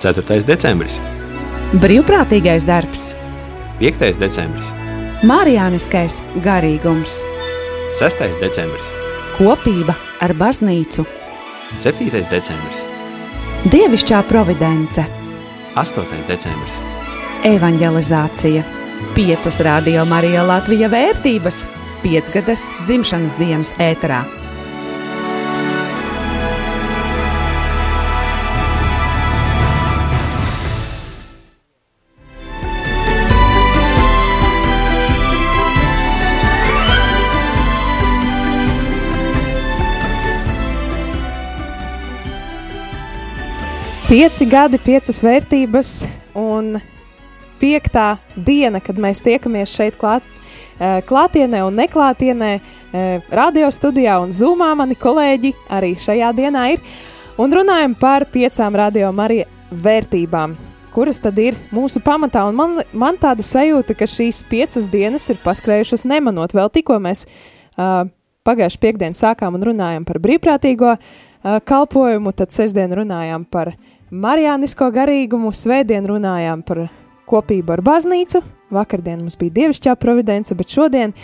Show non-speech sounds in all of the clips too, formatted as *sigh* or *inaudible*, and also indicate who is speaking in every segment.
Speaker 1: 4. decembris,
Speaker 2: Brīvprātīgais darbs,
Speaker 1: 5. decembris,
Speaker 2: Mārijāniskais garīgums,
Speaker 1: 6. decembris,
Speaker 2: kopība ar baznīcu,
Speaker 1: 7. decembris,
Speaker 2: dievišķā providence,
Speaker 1: 8. decembris,
Speaker 2: evanģelizācija, 5 radio Marija Latvija vērtības, 5 gadas dzimšanas dienas ēterā.
Speaker 3: Pieci gadi, piecas vērtības un piektā diena, kad mēs tiekamies šeit klāt, eh, klātienē un neklātienē, eh, radio studijā un zūmā mani kolēģi arī šajā dienā ir. Un runājam par piecām radio Marija vērtībām, kuras tad ir mūsu pamatā. Un man, man tāda sajūta, ka šīs piecas dienas ir paskrējušas nemanot. Vēl tikko mēs uh, pagājušajā piekdienā sākām un runājām par brīvprātīgo uh, kalpojumu, tad sestdien runājām par Marijānisko garīgumu, svētdien runājām par kopību ar baznīcu, vakardien mums bija dievišķā providence, bet šodien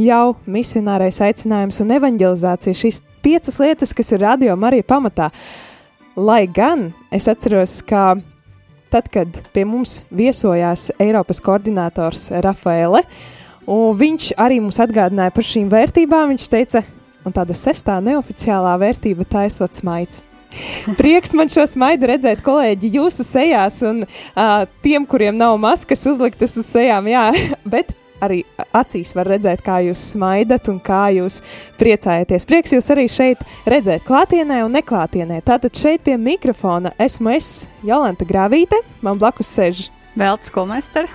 Speaker 3: jau misionārais aicinājums un evanģelizācija šīs piecas lietas, kas ir radio Marija pamatā. Lai gan es atceros, ka tad, kad pie mums viesojās Eiropas koordinators Rafaele, viņš arī mums atgādināja par šīm vērtībām, viņš teica, un tāda sestā neoficiālā vērtība tā esot smaids. *laughs* Prieks man šo smaidu redzēt, kolēģi, jūsu sejās, un uh, tiem, kuriem nav maskas uzliktas uz sejām, jā, *laughs* bet arī acīs var redzēt, kā jūs smaidat un kā jūs priecājaties. Prieks jūs arī šeit redzēt, klātienē un neklātienē. Tātad šeit pie mikrofona esmu es, Jolanta Grāvīte, man blakus sēž.
Speaker 4: Veltes Kolmester.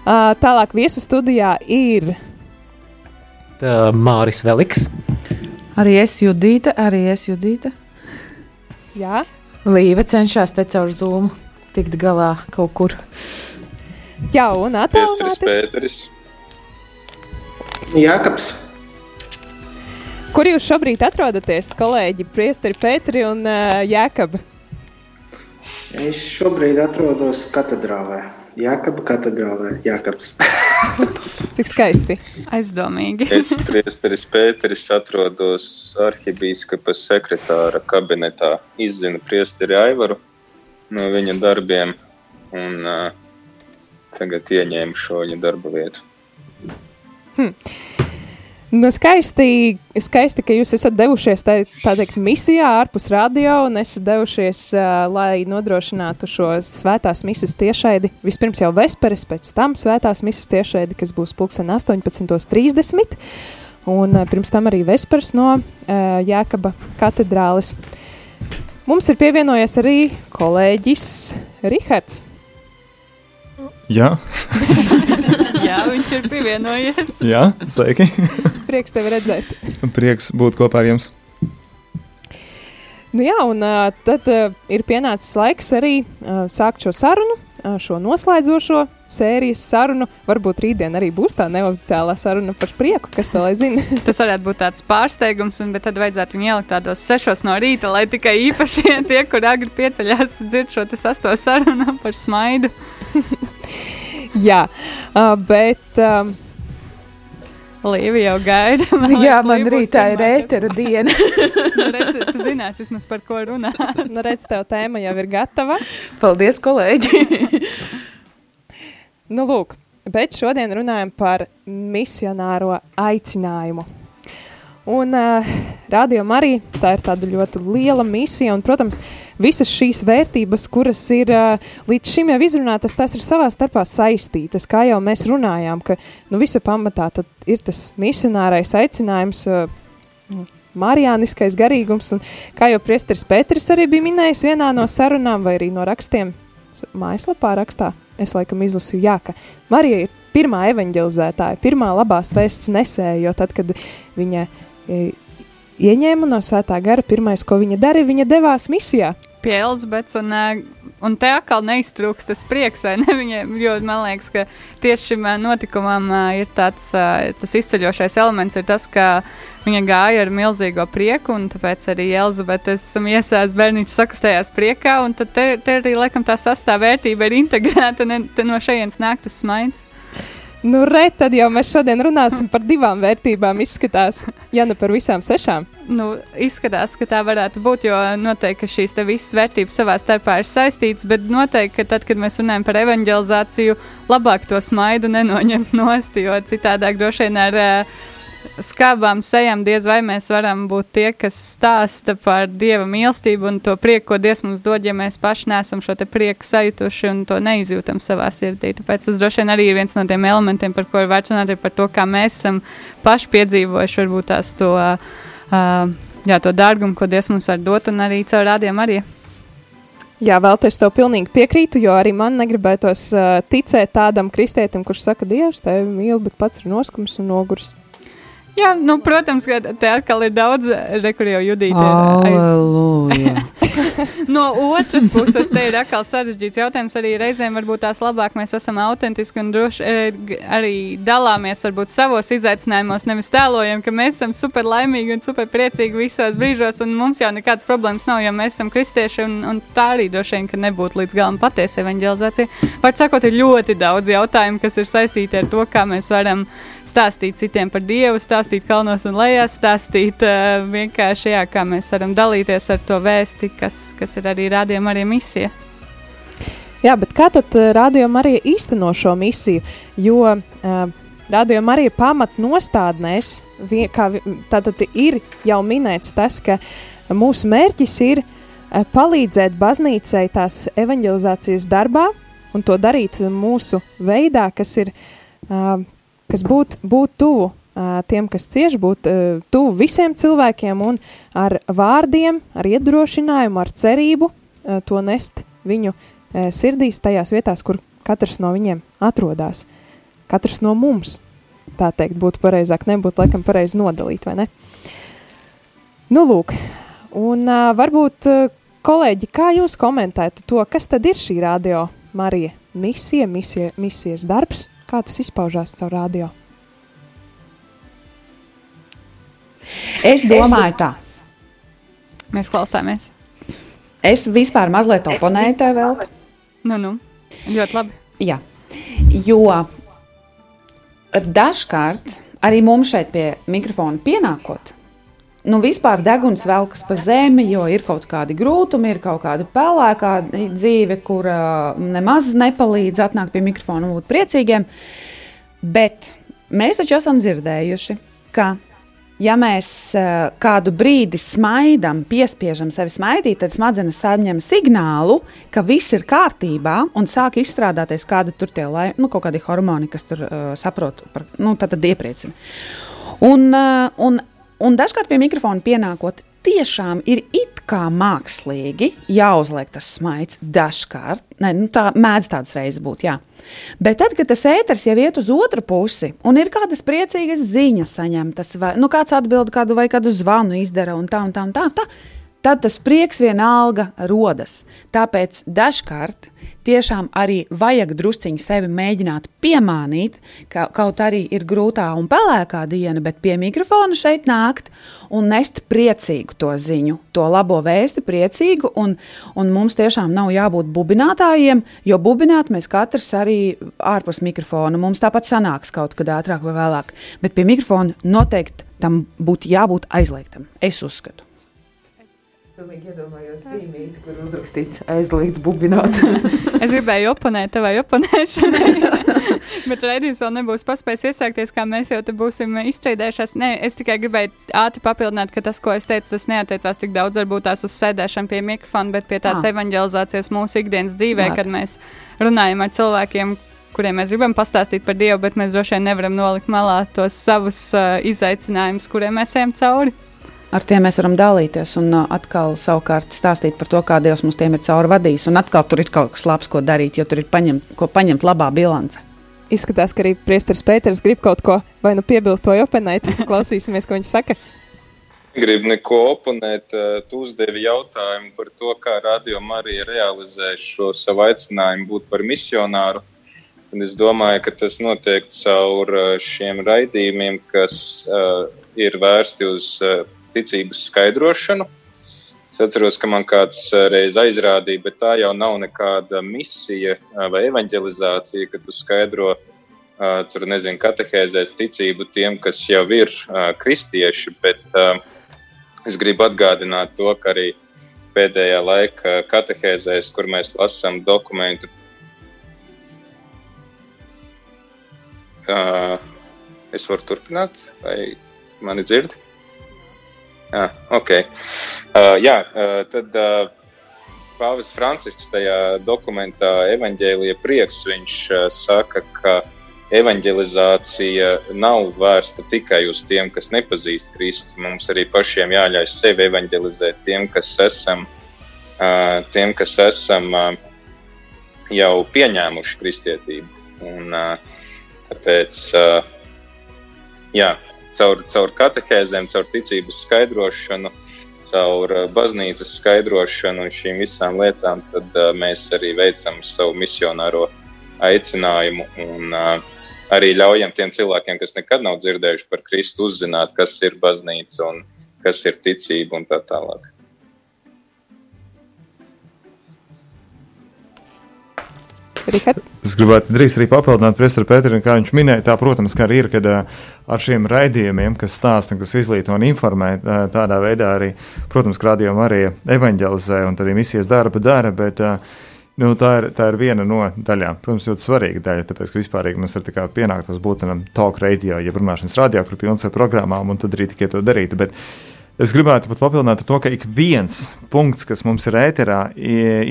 Speaker 3: Uh, tālāk viesu studijā ir
Speaker 5: Tā, Māris Veliks.
Speaker 6: Arī es judīta, arī es judīta.
Speaker 3: Jā,
Speaker 6: Līve cenšas te caur zūmu tikt galā kaut kur.
Speaker 3: jā un attālināti.
Speaker 7: Pēteris.
Speaker 8: Jākaps.
Speaker 3: Kur jūs šobrīd atrodaties, kolēģi, Priesteri Pēteri un uh, Jēkab?
Speaker 8: Es šobrīd atrodos katedrālē. Jākapa katedrālē. Jākaps. *laughs*
Speaker 3: Cik skaisti.
Speaker 4: Aizdomīgi.
Speaker 7: Es, priesteris Pēteris, atrodos arhibīskapa sekretāra kabinetā. Izzinu priesteri Aivaru no viņa darbiem un uh, tagad ieņēmu šo viņa darba vietu.
Speaker 3: Nu, skaisti, skaisti, ka jūs esat devušies tā, tā teikt, misijā ārpus radio un esat devušies, uh, lai nodrošinātu šo svētās misijas tiešraidi. Vispirms jau vesperes, pēc tam svētās misijas tiešraidi, kas būs pulksten 18.30. Un uh, pirms tam arī vesperes no uh, Jēkaba katedrāles. Mums ir pievienojies arī kolēģis Rihards.
Speaker 9: Jā, *laughs*
Speaker 4: Jā, viņš ir pievienojies.
Speaker 9: jā, sveiki.
Speaker 3: Prieks tevi redzēt.
Speaker 9: Prieks būt kopā ar jums.
Speaker 3: Nu jā, un tad ir pienācis laiks arī sākt šo sarunu, šo noslēdzošo sērijas sarunu. Varbūt rītdien arī būs tā neoficiālā saruna par prieku, kas tā lai zina. *laughs*
Speaker 4: Tas varētu būt tāds pārsteigums, un, bet tad vajadzētu viņu ielikt tādos sešos no rīta, lai tikai īpašie *laughs* tie, kur agri pieceļās, dzird šo sasto sarunu par smaidu. *laughs*
Speaker 3: jā, bet um,
Speaker 4: Līva jau gaida. Man
Speaker 6: Jā,
Speaker 4: liekas,
Speaker 6: man
Speaker 4: Līva būs
Speaker 6: rītā ir ētera diena. *laughs*
Speaker 4: Nu, redz, tu zinās vismaz par ko runā.
Speaker 3: nu, redz, tev tēma jau ir gatava.
Speaker 6: Paldies, kolēģi! *laughs*
Speaker 3: Nu, lūk, bet šodien runājam par misionāro aicinājumu. Un uh, radio arī tā ir tāda ļoti liela misija, un, protams, visas šīs vērtības, kuras ir uh, līdz šim jau izrunātas, tās ir savā starpā saistītas. Kā jau mēs runājām, ka nu, visa pamatā ir tas misionārais aicinājums, uh, Marijāniskais garīgums, un kā jau priesteris Pēteris arī bija minējis vienā no sarunām vai arī no rakstiem, mājaslapā rakstā, es laikam izlasīju, jā, ka Marija ir pirmā evanģelizētāja, pirmā labās vēsts nesēja, jo tad, kad viņa ieņēma no svētā gara, pirmais, ko viņa darīja, viņa devās misijā.
Speaker 4: Pie Elizabetes un uh, un te atkal neiztrūks tas prieks, vai ne? *laughs* Viņiem, jo man liekas, ka tieši šim ā, notikumam ir tāds, tas izceļošais elements, ir tas, ka viņa gāja ar milzīgo prieku, un tāpēc arī Elizabete esam iesēs bērniņš sakustējās priekā, un tad te, te arī, laikam, tā sastāvvērtība ir integrēta, te no šejienes nāk tas smaids.
Speaker 3: Nu, re, tad jau mēs šodien runāsim par divām vērtībām. Izskatās, ja ne par visām sešām.
Speaker 4: Nu, izskatās, ka tā varētu būt, jo noteikti šīs visas vērtības savā starpā ir saistītas, bet noteikti, ka tad, kad mēs runājam par evanģelizāciju, labāk to smaidu nenoņemt nost, jo citādāk droši vien ar uh, skābām sejām diez vai mēs varam būt tie, kas stāsta par Dieva mīlestību un to prieku, ko Dievs mums dod, ja mēs paši nesam šo te prieku sajutuši un to neizjūtam savā sirdī. Tāpēc tas droši vien arī ir viens no tiem elementiem, par ko ir vērts runāt, ir par to, kā mēs esam paši piedzīvojuši varbūt tās to, uh, jā, to dārgumu, ko Dievs mums var dot un arī caur rādiem arī.
Speaker 3: Jā, vēl es tev pilnīgi piekrītu, jo arī man negribētos uh, ticēt tādam kristietim, kurš saka, Dievs, tevi mīl, bet pats ir noskums un nogurs.
Speaker 4: Jā, nu, protams, ka te atkal ir daudz, re, kur jau judīti. *laughs* No otras puses, te ir atkal sarežģīts jautājums. Arī reizēm varbūt tās labāk mēs esam autentiski un droši e, arī dalāmies varbūt savos izaicinājumos. Nevis tēlojam, ka mēs esam super laimīgi un super priecīgi visos brīžos, un mums jau nekādas problēmas nav, jo mēs esam kristieši. Un, un tā arī droši vien, ka nebūtu līdz galam patiesa evanģelizācija. Var sakot, ir ļoti daudz jautājumu, kas ir saistīti ar to, kā mēs varam stāstīt citiem par Dievu, stāstīt kalnos un lejās, stāstīt uh, vienkārši, jā, kā mēs varam dalīties ar to vēsti, kas, kas ir arī rādījuma arī misija.
Speaker 3: Jā, bet kā tad uh, rādījuma arī īsteno šo misiju? Jo uh, rādījuma arī pamatnostādnēs, vie, kā, tātad ir jau minēts tas, ka mūsu mērķis ir uh, palīdzēt baznīcai tās evanģelizācijas darbā un to darīt mūsu veidā, kas ir, uh, kas būt, būt tuvu tiem, kas cieš, būt tuvu visiem cilvēkiem un ar vārdiem, ar iedrošinājumu, ar cerību to nest viņu sirdīs, tajās vietās, kur katrs no viņiem atrodas. Katrs no mums, tā teikt, būtu pareizāk, nebūtu laikam pareizi nodalīt, vai ne? Nu, lūk, un varbūt kolēģi, kā jūs komentētu to, kas tad ir šī radio Marija misija, misija, misijas darbs, kā tas izpaužās caur radio?
Speaker 10: Es domāju, tā.
Speaker 4: Mēs klausāmies.
Speaker 10: Es vispār mazliet oponēju tev vēl.
Speaker 4: Nu, nu, ļoti labi.
Speaker 10: Jā, jo dažkārt arī mums šeit pie mikrofona pienākot. Nu, vispār deguns velkas pa zemi, jo ir kaut kādi grūtumi, ir kaut kāda pelēkā dzīve, kur uh, nemaz nepalīdz atnākt pie mikrofona un būt priecīgiem. Bet mēs taču esam dzirdējuši, ka ja mēs uh, kādu brīdi smaidām, piespiežam sevi smaidīt, tad smadzenes saņem signālu, ka viss ir kārtībā un sāk izstrādāties kādi tur tie lai, nu, kaut kādi hormoni, kas tur uh, saprot, par, nu, tad, tad iepriecina. Un, uh, un, un dažkārt pie mikrofona pienākot, tiešām ir it kā mākslīgi jāuzliek tas smaids. Dažkārt, ne, nu, tā mēdz tādas reizes būt, jā. Bet tad, kad tas ēters jau iet uz otru pusi un ir kādas priecīgas ziņas saņemtas, vai nu, kāds atbild kādu vai kādu zvanu izdara un tā un tā un tā. tā tad tas prieks vienalga rodas. Tāpēc dažkārt tiešām arī vajag drusciņi sevi mēģināt piemānīt, ka kaut arī ir grūtā un pelēkā diena, bet pie mikrofona šeit nākt un nest priecīgu to ziņu, to labo vēsti, priecīgu. Un, un mums tiešām nav jābūt bubinātājiem, jo bubināt mēs katrs arī ārpus mikrofona. Mums tāpat sanāks kaut kad ātrāk vai vēlāk, bet pie mikrofona noteikti tam būtu jābūt aizliegtam. Es uzskatu.
Speaker 6: Pilnīgi iedomājos zīmīti, kur uzrakstīts *laughs* aizliegts bubināt. *laughs*
Speaker 4: Es gribēju oponēt tavai oponēšanai, *laughs* bet raidījums vēl nebūs paspējis iesākties, kā mēs jau te būsim izstrādējušies. Nē, es tikai gribēju ātri papildināt, ka tas, ko es teicu, tas neatiecās tik daudz varbūt tās uz sēdēšanu pie mikrofona, bet pie tādas evanģelizācijas mūsu ikdienas dzīvē,
Speaker 10: Labi.
Speaker 4: kad mēs runājam ar cilvēkiem. Kuriem mēs gribam pastāstīt par Dievu, bet mēs droši vien nevaram nolikt malā tos savus uh, izaicinājumus, kuriem mēs ejam cauri.
Speaker 10: Ar tiem mēs varam dalīties un uh, atkal savukārt stāstīt par to, kā Dievs mums tiem ir cauri vadījis. Un atkal tur ir kaut kas labs, ko darīt, jo tur ir paņemt, ko paņemt labā bilance.
Speaker 3: Izskatās, ka arī Priesteris Pēters grib kaut ko vai nu piebilst vai oponēt. Klausīsimies, ko viņš saka.
Speaker 7: Negribu neko oponēt. eh, Tu uzdevi jautājumu par to, kā Radio Marija realizē šo savu aicinājumu būt par misionāru. Un es domāju, ka tas notiek caur eh, šiem raidījumiem, kas uh, ir vērsti uz uh, ticības skaidrošanu. Es atceros, ka man kāds eh, reiz aizrādīja, bet tā jau nav nekāda misija eh, vai evanģelizācija, ka tu skaidro uh, tur, nezinu, katehēzēs ticību tiem, kas jau ir kristieši. Bet es gribu atgādināt to, ka arī pēdējā laika katehēzēs, kur mēs lasām dokumentu, es varu turpināt, vai mani dzird? Jā, ok. Uh, jā, uh, tad uh, Pāvils Francisks tajā dokumentā Evanģēlija prieks, viņš uh, saka, ka evanģelizācija nav vērsta tikai uz tiem, kas nepazīst Kristu. Mums arī pašiem jāļauj sevi evanģelizēt tiem, kas esam, uh, tiem, kas esam uh, jau pieņēmuši kristietību. Un, uh, tāpēc, uh, jā, caur, caur katehēzēm, caur ticības skaidrošanu, caur uh, baznīcas skaidrošanu un šīm visām lietām, tad uh, mēs arī veicam savu misionāro aicinājumu un uh, arī ļaujam tiem cilvēkiem, kas nekad nav dzirdējuši par Kristu, uzzināt, kas ir baznīca un kas ir ticība un tā tālāk.
Speaker 3: Rihard?
Speaker 9: Es gribētu drīz arī papildināt Priesteru Pēteru, kā viņš minēja, tā, protams, ka arī ir, kad ar šiem raidījumiem, kas stāsta, kas izglīto un informē, tādā veidā arī, protams, ka rādījuma arī evanģelizē un arī misijas darba dara, bet nu, tā, ir, tā ir viena no daļām. Protams, ļoti svarīga daļa, tāpēc, ka vispārīgi mums ir pienākums būt tādam talk radio, jeb runāšanas radio, kur pilns ar programmām, un tad arī tikai to darīt. Bet, Es gribētu pat papildināt to, ka ik viens punkts, kas mums ir ēterā,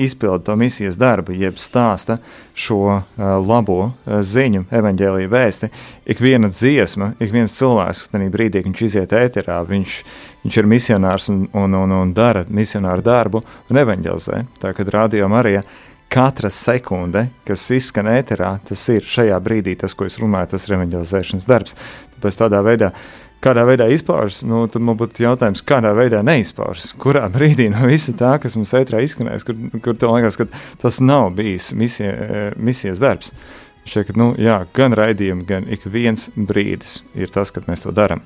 Speaker 9: izpilda to misijas darbu, jeb stāsta šo uh, labo uh, ziņu, evaņģēlīju vēsti. Ik viena dziesma, ik viens cilvēks, tajā brīdī, viņš iziet ēterā, viņš, viņš ir misionārs un, un, un, un dara misionāru darbu un evaņģelizē. Tā kā rādījām arī. Katra sekunde, kas izskan ēterā, tas ir šajā brīdī tas, ko es runāju, tas ir evanģelizēšanas darbs. Tāpēc tādā veidā kādā veidā izpaužas, nu, tad man būtu jautājums, kādā veidā neizpaužas. Kurā brīdī no visa tā, kas mums ētrā izskanēs, kur, kur tev liekas, ka tas nav bijis misija, misijas darbs. Šķiet, ka nu, jā, gan raidījumi, gan ik viens brīdis ir tas, kad mēs to darām.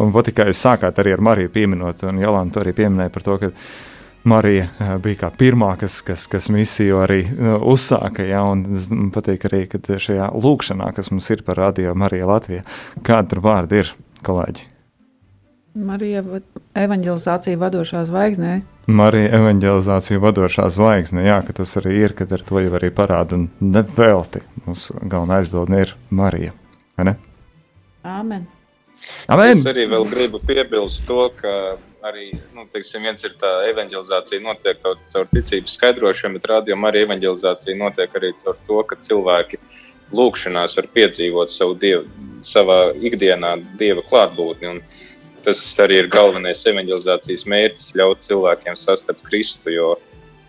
Speaker 9: Un pat tikai jūs sākāt arī ar Mariju pieminot, un Jolanta arī pieminēja par to, ka Marija bija kā pirmā, kas, kas, kas misiju arī nu, uzsāka. Ja, man patīk arī, ka šajā lūkšanā, kas mums ir par radio Mariju Latviju, kāda tur vārdi ir kolēģi?
Speaker 10: Marija evanģelizācija vadošā zvaigznē.
Speaker 9: Marija evanģelizācija vadošā zvaigzne, jā, ka tas arī ir, kad ar to jau arī parāda un nevelti. Mūsu galvenā aizbildne ir Marija, vai ne?
Speaker 10: Āmen.
Speaker 9: Amen.
Speaker 7: Es arī vēl gribu piebilst to, ka arī nu, teiksim, viens ir tā evanģelizācija notiek caur, ticības skaidrošanu, bet rādījumā arī evanģelizācija notiek arī caur to, ka cilvēki lūkšanās var piedzīvot savu dievu, savā ikdienā dieva klātbūtni. Un tas arī ir galvenais evanģelizācijas mērķis - ļaut cilvēkiem sastapt Kristu. Jo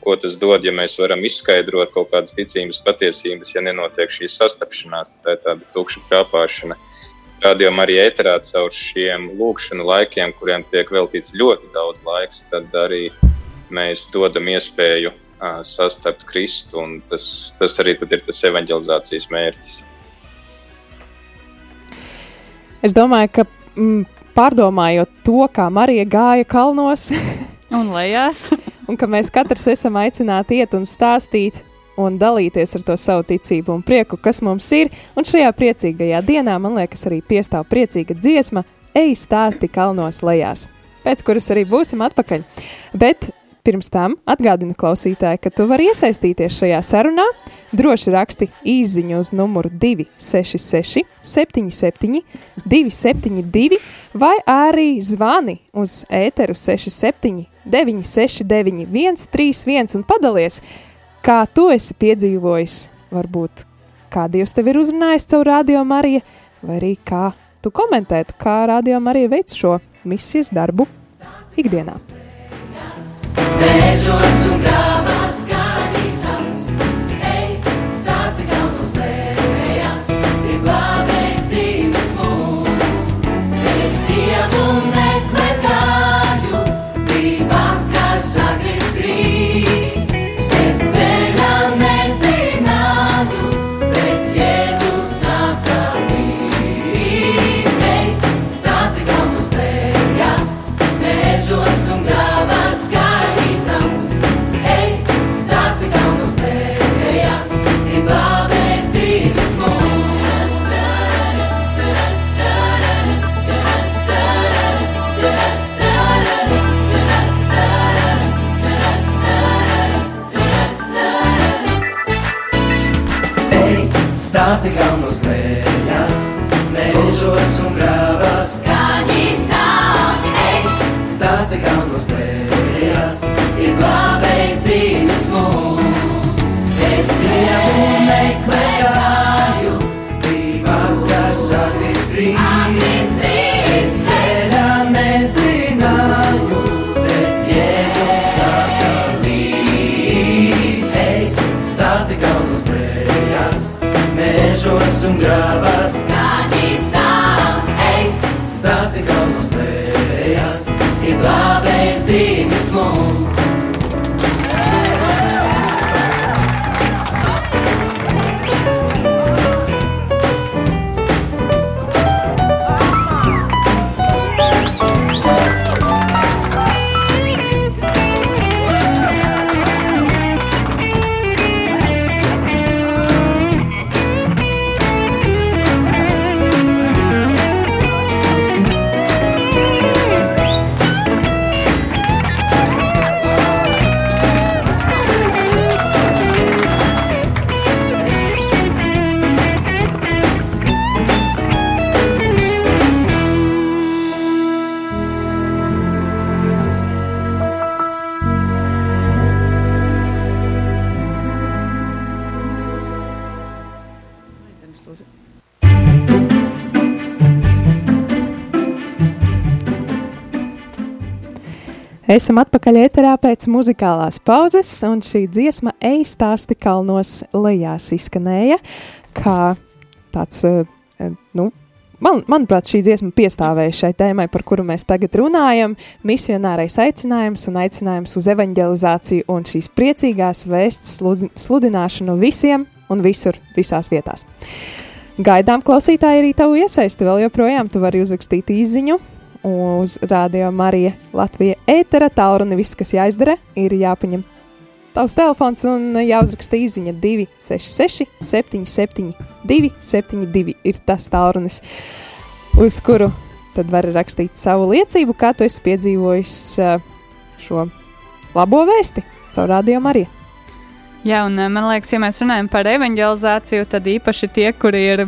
Speaker 7: ko tas dod, ja mēs varam izskaidrot kaut kādas ticības patiesības, ja nenotiek šī sastapšanās, tā ir tāda tukša kāpāšana. Rādījumā arī ēterā caur šiem lūkšanu laikiem, kuriem tiek veltīts ļoti daudz laiks, tad arī mēs dodam iespēju uh, sastapt Kristu, un tas, tas arī ir tas evanģelizācijas mērķis.
Speaker 3: Es domāju, ka mm, pārdomājot to, kā Marija gāja kalnos, *laughs*
Speaker 4: un lejās, *laughs*
Speaker 3: un ka mēs katrs esam aicināti iet un stāstīt un dalīties ar to savu ticību un prieku, kas mums ir. Un šajā priecīgajā dienā, man liekas, arī piestāv priecīga dziesma, ej stāsti kalnos lejās, pēc kuras arī būsim atpakaļ. Bet pirms tam atgādinu klausītāji, ka tu vari iesaistīties šajā sarunā. Droši raksti īsiņu uz numuru 266, 77, 272, vai arī zvani uz ēteru 67, 969, 131 un padalies, kā tu esi piedzīvojis, varbūt kā Dievs tev ir uzrunājis caur radio Mariju, vai arī kā tu komentētu, kā radio Marija veic šo misijas darbu ikdienā.
Speaker 11: Bežos un grāvās skaņas
Speaker 3: Esam atpakaļ ēterā pēc muzikālās pauzes, un šī dziesma Ej stāsti kalnos lejās izskanēja, kā tāds, eh, nu, man, manuprāt, šī dziesma piestāvēja šai tēmai, par kuru mēs tagad runājam, misionārais aicinājums un aicinājums uz evanģelizāciju un šīs priecīgās vēsts sludināšanu visiem un visur, visās vietās. Gaidām klausītāji arī tavu iesaisti vēl joprojām, tu vari uzrakstīt īziņu uz Rādio Marija Latvija ētera tālruni. Viss, kas jāizdara, ir jāpaņem tavs telefons un jāuzraksta īziņa 266 77 272 ir tas tālrunis, uz kuru tad var rakstīt savu liecību, kā tu esi piedzīvojis eh, šo labo vēsti caur Rādio Mariju.
Speaker 4: Jā, un eh, man liekas, ja mēs runājam par evanģelizāciju, tad īpaši tie, kuri ir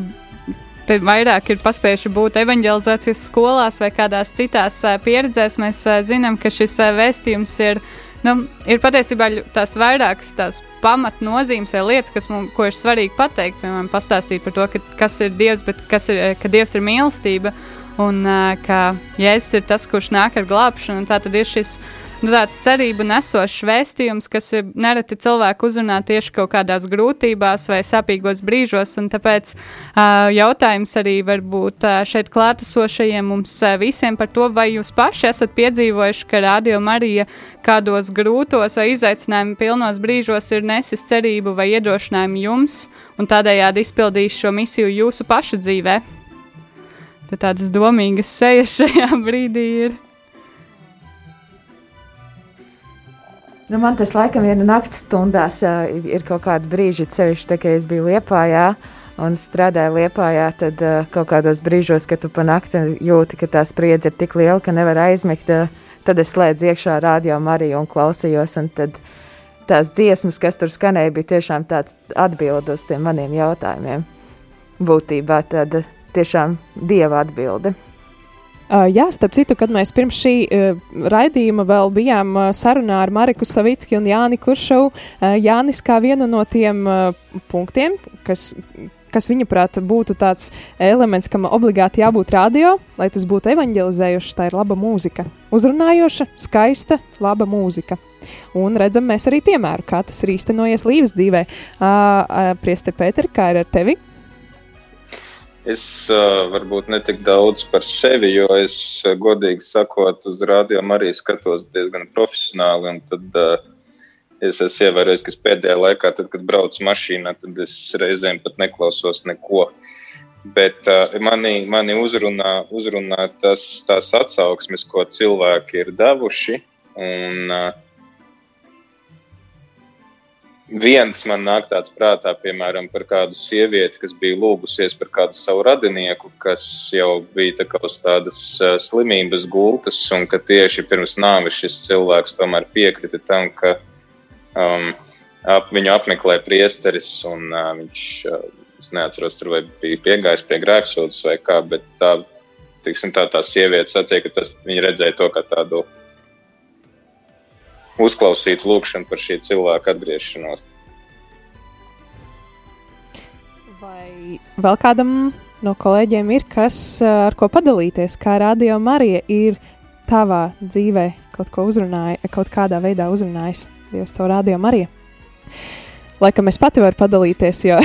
Speaker 4: vairāk ir paspējuši būt evanģelizācijas skolās vai kādās citās pieredzēs, mēs zinām, ka šis vēstījums ir, nu, ir patiesībā tās vairākas tās pamatnozīmes vai lietas, kas mums, ir svarīgi pateikt, piemēram, pastāstīt par to, ka, kas ir Dievs, bet kas ir, ka Dievs ir mīlestība un ā, ka Jēzus ir tas, kurš nāk ar glābšanu, tā tad ir šis nu, tāds cerību nesošs vēstījums, kas ir nereti cilvēku uzrunā tieši kaut kādās grūtībās vai sāpīgos brīžos. Tāpēc uh, jautājums arī var būt uh, šeit klātesošajiem mums uh, visiem par to, vai jūs paši esat piedzīvojuši, ka Radio Marija kādos grūtos vai izaicinājumu pilnos brīžos ir nesis cerību vai iedrošinājumu jums un tādējādi izpildījis šo misiju jūsu pašu dzīvē. Tad tādas domīgas sejas šajā *laughs* brīdī ir.
Speaker 6: Nu, man tas laikam ir naktas stundās, ir kaut kāda brīža, sevišķi tā, ka es biju Liepājā un strādāju Liepājā, tad ā, kaut kādos brīžos, kad tu pa nakti jūti, ka tā spriedze ir tik liela, ka nevar aizmigt, ā, tad es slēdzu iekšā radio Mariju un klausījos, un tad tās dziesmas, kas tur skanēja, bija tiešām tāds atbild uz tiem maniem jautājumiem. Būtībā tad tiešām dieva atbilde.
Speaker 3: Uh, jā, starp citu, kad mēs pirms šī uh, raidījuma vēl bijām uh, sarunā ar Mariku Savicki un Jāni Kuršovu, uh, Jānis kā vienu no tiem punktiem, kas, kas viņaprāt būtu tāds elements, kam obligāti jābūt radio, lai tas būtu evanģelizējošs, tā ir laba mūzika. Uzrunājoša, skaista, laba mūzika. Un redzam mēs arī piemēru, kā tas ir īstenojies līves dzīvē. Uh, uh, Prieste Pēter, kā ir ar tevi?
Speaker 7: Es uh, varbūt ne tik daudz par sevi, jo es, godīgi sakot, uz rādījumu arī skatos diezgan profesionāli. Tad uh, es esmu ievērojis, ka pēdējā laikā, tad, kad braucu mašīnā, tad es reizēm pat neklausos neko. Bet uh, mani, mani uzrunā, uzrunā tas, tās atsauksmes, ko cilvēki ir devuši. Un, uh, viens man nāk tāds prātā, piemēram, par kādu sievieti, kas bija lūgusies par kādu savu radinieku, kas jau bija tā uz tādas slimības gultas, un ka tieši pirms nāves šis cilvēks tomēr piekrita tam, ka um, ap, viņu apmeklē priesteris, un uh, viņš uh, neatceros, tur bija piegājis pie grēksūdas vai kā, bet tā, tiksim, tā, tā sieviete sacīja, ka tas, viņa redzēja to kā tādu uzklausītu lūkšanu par šī cilvēka atgriešanos.
Speaker 3: Vai vēl kādam no kolēģiem ir kas, ā, ar ko padalīties, kā radio Marija ir tavā dzīvē kaut ko uzrunāja, kaut kādā veidā uzrunājis Dievs caur radio Mariju? Laikam es pati varu padalīties, jo *laughs*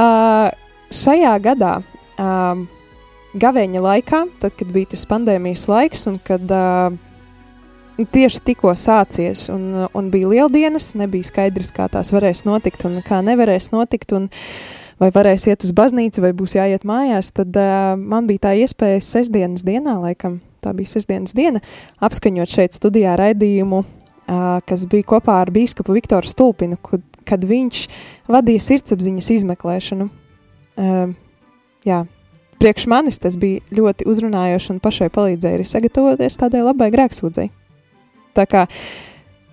Speaker 3: uh, *laughs* šajā gadā, um, gavēņa laikā, tad, kad bija tas pandēmijas laiks un kad uh, tieši tikko sācies un, un bija lieldienas, nebija skaidrs, kā tās varēs notikt un kā nevarēs notikt. Un, Vai varēs iet uz baznīcu, vai būs jāiet mājās, tad uh, man bija tā iespēja sestdienas dienā, laikam, tā bija sestdienas diena, apskaņot šeit studijā raidījumu, uh, kas bija kopā ar bīskapu Viktoru Stulpinu, kad, kad viņš vadīja sirdsapziņas izmeklēšanu. Uh, jā, priekš manis tas bija ļoti uzrunājoši un pašai palīdzēja arī sagatavoties tādai labai grēksūdzei. Tā kā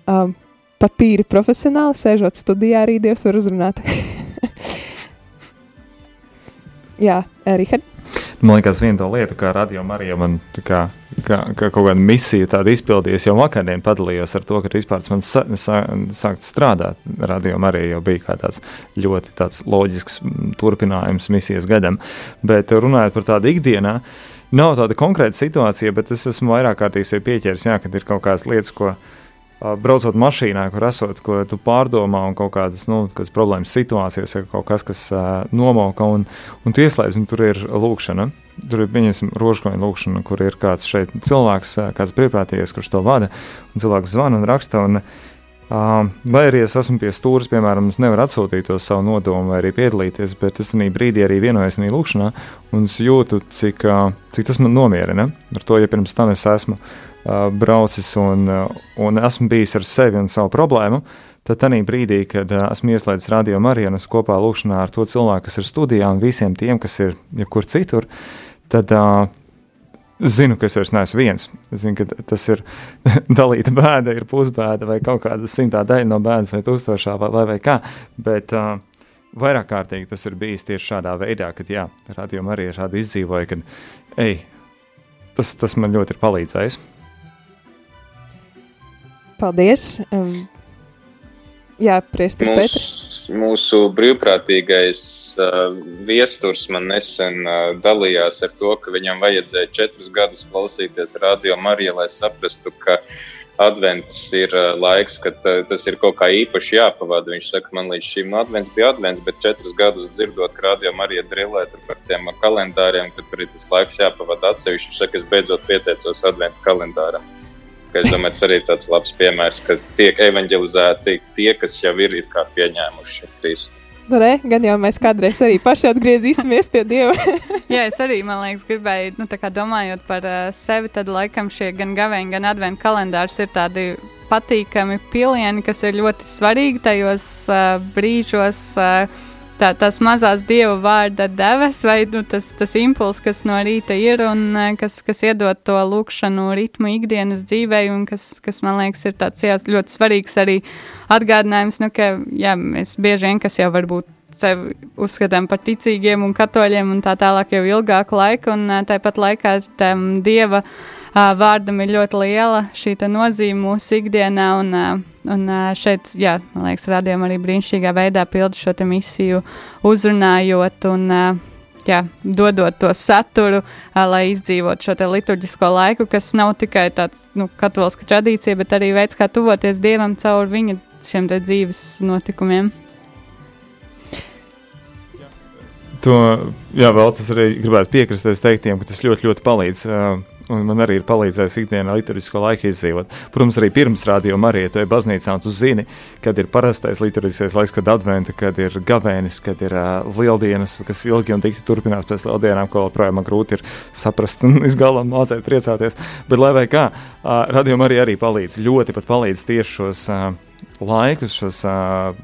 Speaker 3: um, pat tīri profesionāli sēžot studijā, arī Dievs var uzrunāt. *laughs* Jā, Rihard.
Speaker 9: Man liekas, viena no lietām, kā radio Marija man kā, kā, kā kaut kāda misija tāda izpildījās, jau vakardien padalījos ar to, ka vispār man sa, sa, sākt strādāt. Radio Marija jau bija kā tāds ļoti tāds loģisks turpinājums misijas gadam. Bet runājot par tādu ikdienā, nav tāda konkrēta situācija, bet es esmu vairāk kārtīgi pieķēries, jā, kad ir kaut kādas lietas, ko ā, braucot mašīnā, kur esot, ko tu pārdomā, un kaut kādas nu, problēmas situācijas, vai kaut kas, kas uh, nomoka, un, un tu ieslēdz, un tur ir lūkšana. Tur ir pieņemsim rožkoņa lūkšana, kur ir kāds šeit cilvēks, kāds brīvprātīgais, kurš to vada, un cilvēks zvana un raksta. Un, Uh, lai arī es esmu pie stūres, piemēram, es nevaru atsūtīt to savu nodomu vai arī piedalīties, bet es tajā brīdī arī vienojos viņa lūkšanā, un es jūtu, cik, uh, cik tas man nomierina. Ar to, ja pirms tam es esmu uh, braucis un, un esmu bijis ar sevi un savu problēmu, tad tajā brīdī, kad esmu ieslēdzis radio Marijas kopā lūkšanā ar to cilvēku, kas ir studijā un visiem tiem, kas ir jebkur citur, tad uh, zinu, ka es vairs neesmu viens. Es zinu, ka tas ir *laughs* dalīta bēda, ir pusbēda vai kaut kāda simtā daļa no bēdas vai tūkstošā vai, vai, vai kā. Bet uh, vairāk kārtīgi tas ir bijis tieši šādā veidā, kad jā, radījuma arī šādi izdzīvoja, kad ej, tas, tas man ļoti ir palīdzējis.
Speaker 3: Paldies! Um, jā, Priesti Petri.
Speaker 7: Mūsu, brīvprātīgais uh, viesturs man nesen uh, dalījās ar to, ka viņam vajadzēja četrus gadus klausīties radio Mariju, lai saprastu, ka advents ir uh, laiks, kad uh, tas ir kaut kā īpaši jāpavada. Viņš saka, man līdz šim advents bija advents, bet četrus gadus dzirdot, ka radio Marija drilē tur par tiem kalendāriem, kad tur ir tas laiks jāpavada atsevišķi. Viņš saka, es beidzot pieteicos adventu kalendāram. Es domāju, tas arī ir tāds labs piemērs, ka tiek evanģelizēti tie, kas jau ir, ir kā pieņēmuši Kristu.
Speaker 3: Nu, re, gan jau mēs kādreiz arī paši atgriezīsimies pie Dieva. *laughs*
Speaker 4: Jā, es arī man liekas, gribēju, nu, tā kā domājot par uh, sevi, tad laikam šie gan gaveņi, gan adventu kalendārs ir tādi patīkami pilieni, kas ir ļoti svarīgi tajos uh, brīžos. Uh, Tā, tās mazās dieva vārda devas, vai nu, tas, tas impulss, kas no rīta ir un eh, kas, kas iedod to lūkšanu ritmu ikdienas dzīvē, un kas, kas man liekas, ir tāds jā, ļoti svarīgs arī atgādinājums, nu, ka jā, mēs bieži vien, kas jau varbūt sevi uzskatām par ticīgiem un katoļiem un tā tālāk jau ilgāku laiku, un ā, tāpat laikā tam dieva vārdam ir ļoti liela šī nozīme mūsu ikdienā, un, ā, un šeit, jā, man liekas, rādījām arī brīnišķīgā veidā pildu šo misiju uzrunājot un jā, dodot to saturu, lai izdzīvot šo liturģisko laiku, kas nav tikai tāds, nu, katoliska tradīcija, bet arī veids, kā tuvoties Dievam caur viņa šiem dzīves notikumiem.
Speaker 9: To, jā, vēl tas arī gribētu piekrist es teiktiem, ka tas ļoti, ļoti palīdz. Uh, un man arī ir palīdzējis ikdienā liturģisko laiku izdzīvot. Protams, arī pirms rādījuma arī, ja tu ej baznīcā un tu zini, kad ir parastais liturģiskais laiks, kad adventa, kad ir gavēnis, kad ir uh, lieldienas, kas ilgi un dikti turpinās pēc lieldienām, ko joprojām man grūti ir saprast un *laughs* līdz galam mācīt priecāties. Bet lai vai kā, uh, rādījuma arī, arī palīdz, ļoti pat palīdz tieši šos uh, laikus, šos uh,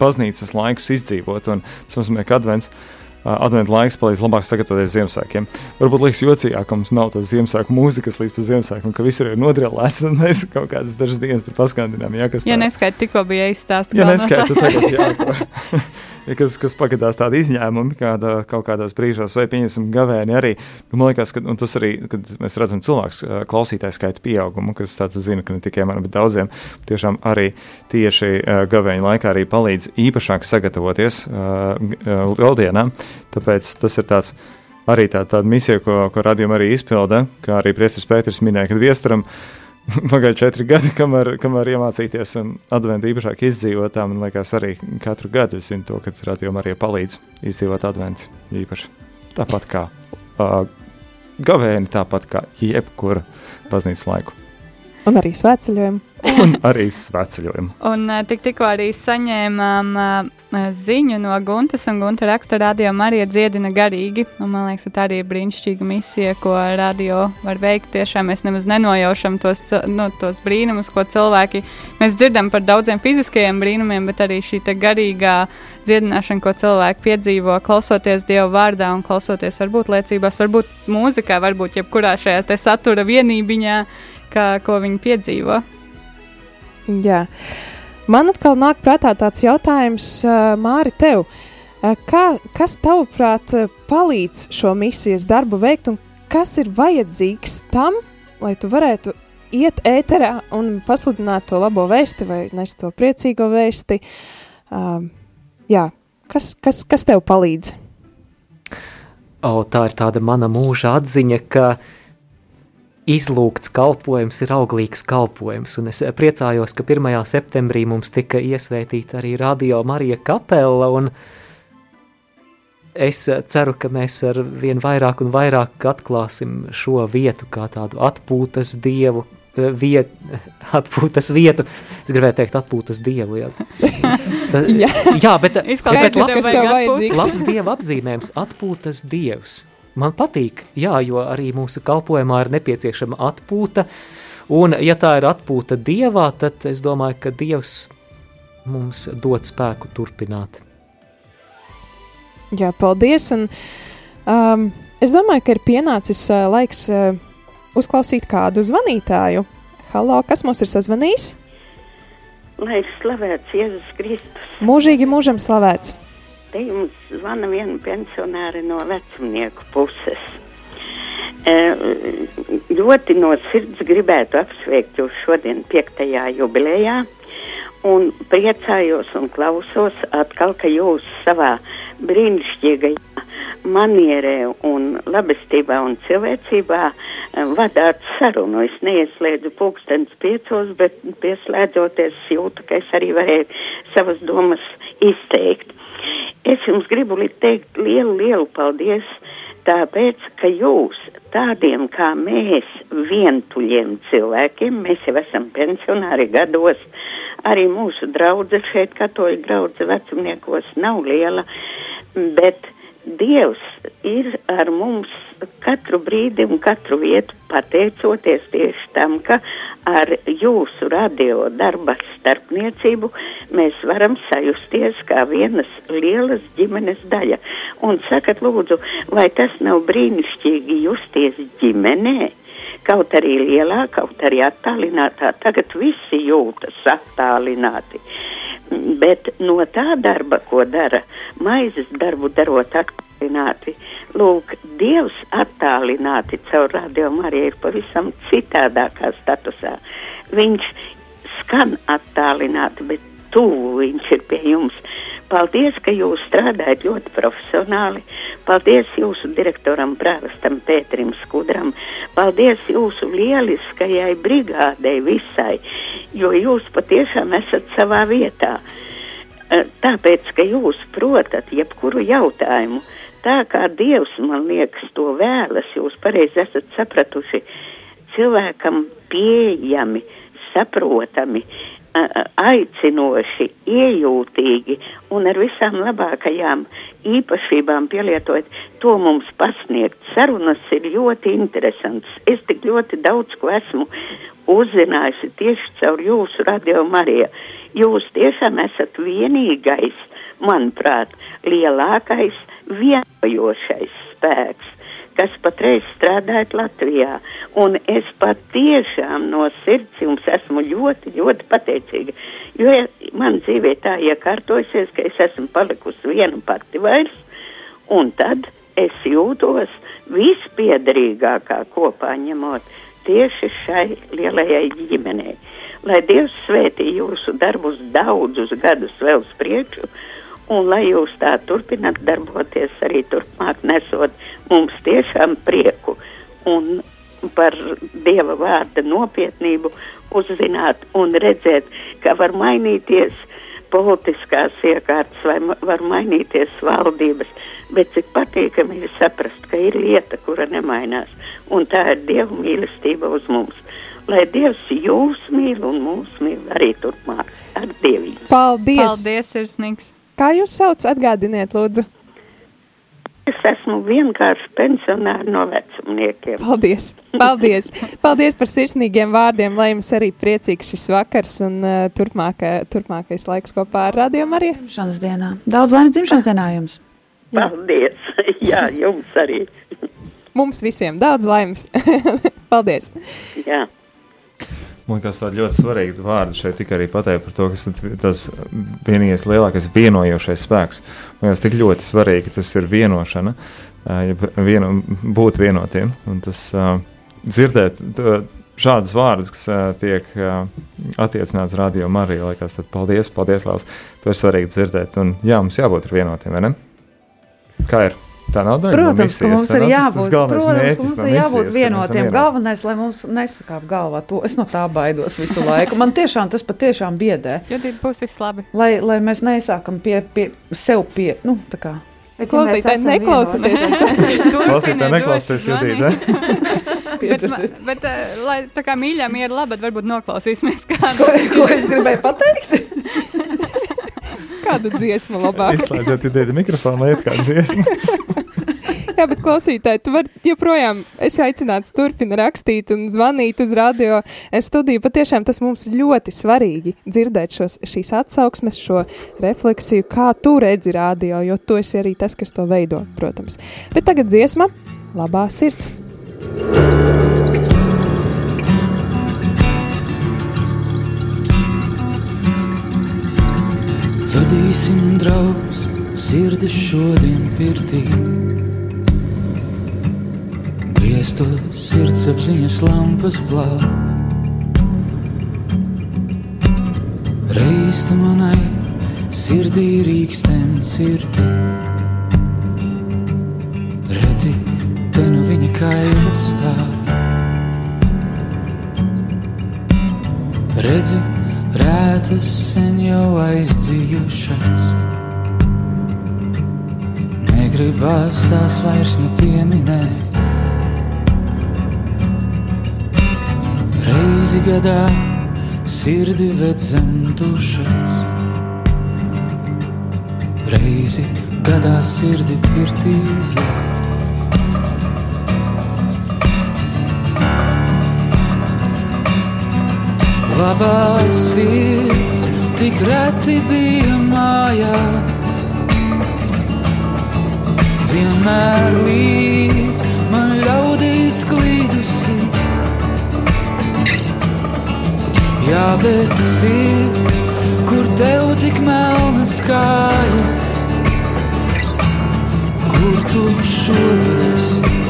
Speaker 9: baznīcas laikus izdzīvot. Un tas nozīmē, ka advents uh, adventu laiks palīdz labāk sagatavoties Ziemassvētkiem. Varbūt liekas jocīgāk, ka mums nav tādas Ziemassvētku mūzikas līdz Ziemassvētkiem, ka viss ir nodrillēts, *laughs* tad mēs kaut kādas dažas dienas tur paskandinām. Jā,
Speaker 4: Ja
Speaker 9: tā-
Speaker 4: neskaidrs, tikko bija izstāstīts.
Speaker 9: Ja neskaita, tad tagad jā, ja *laughs* kas, kas pagadās tādi izņēmumi kāda, kaut kādos brīžos, vai pieņemsim gavēni arī. Nu, man liekas, ka tas arī, kad mēs redzam cilvēks klausītāju skaita pieaugumu, kas tātad zina, ka ne tikai man, bet daudziem tiešām arī tieši gavēņa laikā arī palīdz īpašāk sagatavoties lieldienām. Tāpēc tas ir tāds arī tā, tāda misija, ko, ko radījuma arī izpilda, kā arī Priestris Pēters minēja, kad viestaram *laughs* Pagāja četri gadi, kamēr, kamēr iemācīties um, adventu īpašāk izdzīvot. Tā man liekas, arī katru gadu es zinu to, ka radījumā arī palīdz izdzīvot adventu īpaši. Tāpat kā uh, gavēni, tāpat kā jebkura baznīcas laiku.
Speaker 3: Un arī svētceļojumu.
Speaker 9: Un arī sveceļojumu. *laughs*
Speaker 4: Un uh, tik, tikko arī saņēmām uh, ziņu no Guntas, un Gunta raksta, ka radio Marija dziedina garīgi. Un, man liekas, ka tā arī ir brīnišķīga misija, ko radio var veikt. Tiešām mēs nemaz nenojaušam tos, cil- nu, tos brīnumus, ko cilvēki. Mēs dzirdam par daudziem fiziskajiem brīnumiem, bet arī šī te garīgā dziedināšana, ko cilvēki piedzīvo, klausoties Dieva vārdā un klausoties varbūt liecībās, varbūt mūzikā, varbūt jebkurā šajā te satura vienībiņā, kā, ko viņi piedzīvo.
Speaker 3: Jā. Man atkal nāk prātā tāds jautājums, uh, Māri, tev. Uh, kā, kas tavuprāt uh, palīdz šo misijas darbu veikt, un kas ir vajadzīgs tam, lai tu varētu iet ēterā un pasludināt to labo vēsti vai nest to priecīgo vēsti? Uh, jā, kas, kas, kas tev palīdz?
Speaker 5: O, tā ir tāda mana mūža atziņa, ka izlūgts kalpojums ir auglīgs kalpojums. Un es priecājos, ka 1. septembrī mums tika iesvētīta arī Radio Marija kapela. un Es ceru, ka mēs ar vien vairāk un vairāk atklāsim šo vietu kā tādu atpūtas dievu. Viet, *laughs* atpūtas vietu. Es gribēju teikt, atpūtas dievu. Jā, *laughs* Ta,
Speaker 3: Jā.
Speaker 5: jā bet
Speaker 4: tev vajag atpūtas.
Speaker 5: labs dieva apzīmējums - atpūtas dievs. Man patīk, jā, jo arī mūsu kalpošanā ir nepieciešama atpūta. Un, ja tā ir atpūta dievā, tad es domāju, ka dievs mums dod spēku turpināt.
Speaker 3: Jā, paldies. Un, um, es domāju, ka ir pienācis uh, laiks uh, uzklausīt kādu zvanītāju. Halo, kas mums ir sazvanījis?
Speaker 12: Lai ir slavēts Jēzus Kristus.
Speaker 3: Mūžīgi mūžam slavēts.
Speaker 12: Te jums zvana viena pensionāra no vecumnieku puses. E, ļoti no sirds gribētu apsveikt jūs šodien piektajā jubilejā un priecājos un klausos atkal, ka jūs savā brīnišķīgajā manierē un labestībā un cilvēcībā eh, vadāt sarunu. Es neieslēdzu pulkstens piecos, bet pieslēdzoties jūtu, ka es arī varēju savas domas izteikt. Es jums gribu teikt lielu, lielu paldies, tāpēc, ka jūs tādiem kā mēs, vientuļiem cilvēkiem, mēs jau esam pensionāri gados, arī mūsu draudze šeit, katoļu draudze vecumniekos, nav liela, bet Dievs ir ar mums katru brīdi un katru vietu pateicoties tieši tam, ka ar jūsu radio darba starpniecību mēs varam sajusties kā vienas lielas ģimenes daļa. Un sakat, lūdzu, vai tas nav brīnišķīgi justies ģimenē? Kaut arī lielā, kaut arī attālinātā, tagad visi jūtas attālināti. Bet no tā darba, ko dara, maizes darbu darot attālināti, lūk, Dievs attālināti caur rādījumu arī ir pavisam citādākā statusā. Viņš skan attālināti, bet tuvu viņš ir pie jums. Paldies, ka jūs strādājat ļoti profesionāli. Paldies jūsu direktoram, prāvestam Pēterim Skudram. Paldies jūsu lieliskajai brigādei visai, jo jūs patiešām esat savā vietā. Eh, Tāpēc, ka jūs protat jebkuru jautājumu, tā kā Dievs, man liekas, to vēlas, jūs pareizi esat sapratuši, cilvēkam pieejami, saprotami, a- aicinoši, iejūtīgi un ar visām labākajām īpašībām pielietojot, to mums pasniegt. Sarunas ir ļoti interesants. Es tik ļoti daudz ko esmu uzzinājusi tieši caur jūsu radio Mariju. jūs tiešām esat vienīgais, manuprāt, lielākais vienojošais spēks, kas patreiz strādājat Latvijā. Un es patiešām no sirds jums esmu ļoti, ļoti pateicīga, jo ja man dzīvē tā iekārtojusies, ka es esmu palikusi viena pati vairs, un tad es jūtos vispiederīgākā kopā ņemot tieši šai lielajai ģimenei. Lai Dievs svētī jūsu darbus daudzus gadus vēl uz priekšu, un lai jūs tā turpināt darboties arī turpmāk, nesot mums tiešām prieku un par Dieva vārda nopietnību uzzināt un redzēt, ka var mainīties politiskās iekārtas vai var mainīties valdības, bet cik patīkami ir saprast, ka ir lieta, kura nemainās, un tā ir Dieva mīlestība uz mums. Lai Dievs jūs mīl un mūs mīl arī turpmāk ar Dievību.
Speaker 3: Paldies!
Speaker 4: Paldies, sirsnīgs!
Speaker 3: Kā jūs sauc? Atgādiniet, lūdzu.
Speaker 12: Es esmu vienkārši pensionāri no vecumniekiem.
Speaker 3: Paldies! Paldies! Paldies par sirsnīgiem vārdiem, lai jums arī priecīgs šis vakars un uh, turpmākā, turpmākais laiks kopā ar Radio Mariju.
Speaker 10: Dzimšanas dienā. Daudz laimes dzimšanas dienā jums!
Speaker 12: Paldies! *laughs* Jā, jums arī.
Speaker 3: Mums visiem daudz laimes! *laughs* Paldies!
Speaker 12: Jā.
Speaker 9: Man liekas, tāda ļoti svarīga vārda šeit tikai arī pateikt par to, ir tas vienīgais lielākais vienojošais spēks. Man liekas, tik ļoti svarīgi tas ir vienošana, vieno, būt vienotiem. Un tas dzirdēt šādas vārdas, kas tiek attiecināts radio Marijā, liekas, tad paldies, paldies, Lēls. To ir svarīgi dzirdēt. Un jā, mums jābūt vienotiem, vai ne? Kā ir? Tā nav daļa no
Speaker 10: Protams, ka
Speaker 9: misijas,
Speaker 10: mums ir
Speaker 9: nav tas- tas
Speaker 10: jābūt, protams,
Speaker 9: mērķis
Speaker 10: mums
Speaker 9: no
Speaker 10: ir jābūt vienotiem.
Speaker 9: vienoti.
Speaker 10: Galvenais, lai mums nesakāp galvā to. Es no tā baidos visu laiku. Man tiešām tas patiešām biedē.
Speaker 4: Judīt, būs viss labi.
Speaker 10: Lai, lai mēs neizsākam pie, pie sev pie, nu, tā kā.
Speaker 6: Bet,
Speaker 3: Klausītāji, neklausieties *laughs*
Speaker 9: Klausītāji, neklausieties, Judīt, *laughs*
Speaker 4: bet, bet, uh, lai tā kā mīļām ir labi, tad varbūt noklausīsimies *laughs* kādu.
Speaker 10: Ko, ko es gribēju pateikt?
Speaker 3: Kādu dziesmu labāk?
Speaker 9: Izslēdziet, ideju mikrofonu, lai iet kāda dziesma.
Speaker 3: Jā, bet klausītāji, tu vari joprojām, es aicināts turpina rakstīt un zvanīt uz radio studiju. Patiešām tas mums ļoti svarīgi dzirdēt šos, šīs atsauksmes, šo refleksiju, kā tu redzi radio, jo tu esi arī tas, kas to veido, protams. Bet tagad dziesma, labā sirds.
Speaker 13: Vadīsim draugus, sirdis šodien pirtī. Grieztos sirdsapziņas lampas blāv. Reiz tu manai sirdī rīkstēm cirti. Redzi, te nu viņa kaila stāv. Redzi, rētas sen jau aizdzījušas. Negribās tās vairs nepieminēt. Reizi gadā sirdi ved zem dušas. Reizi gadā sirdi pirtī vēl. Labā sirds tik reti bija mājās. Vienmēr līdz man ļaudīs klīdusi. Jā, bet sirds, kur tev tik melnas kājas, kur tu šogad esi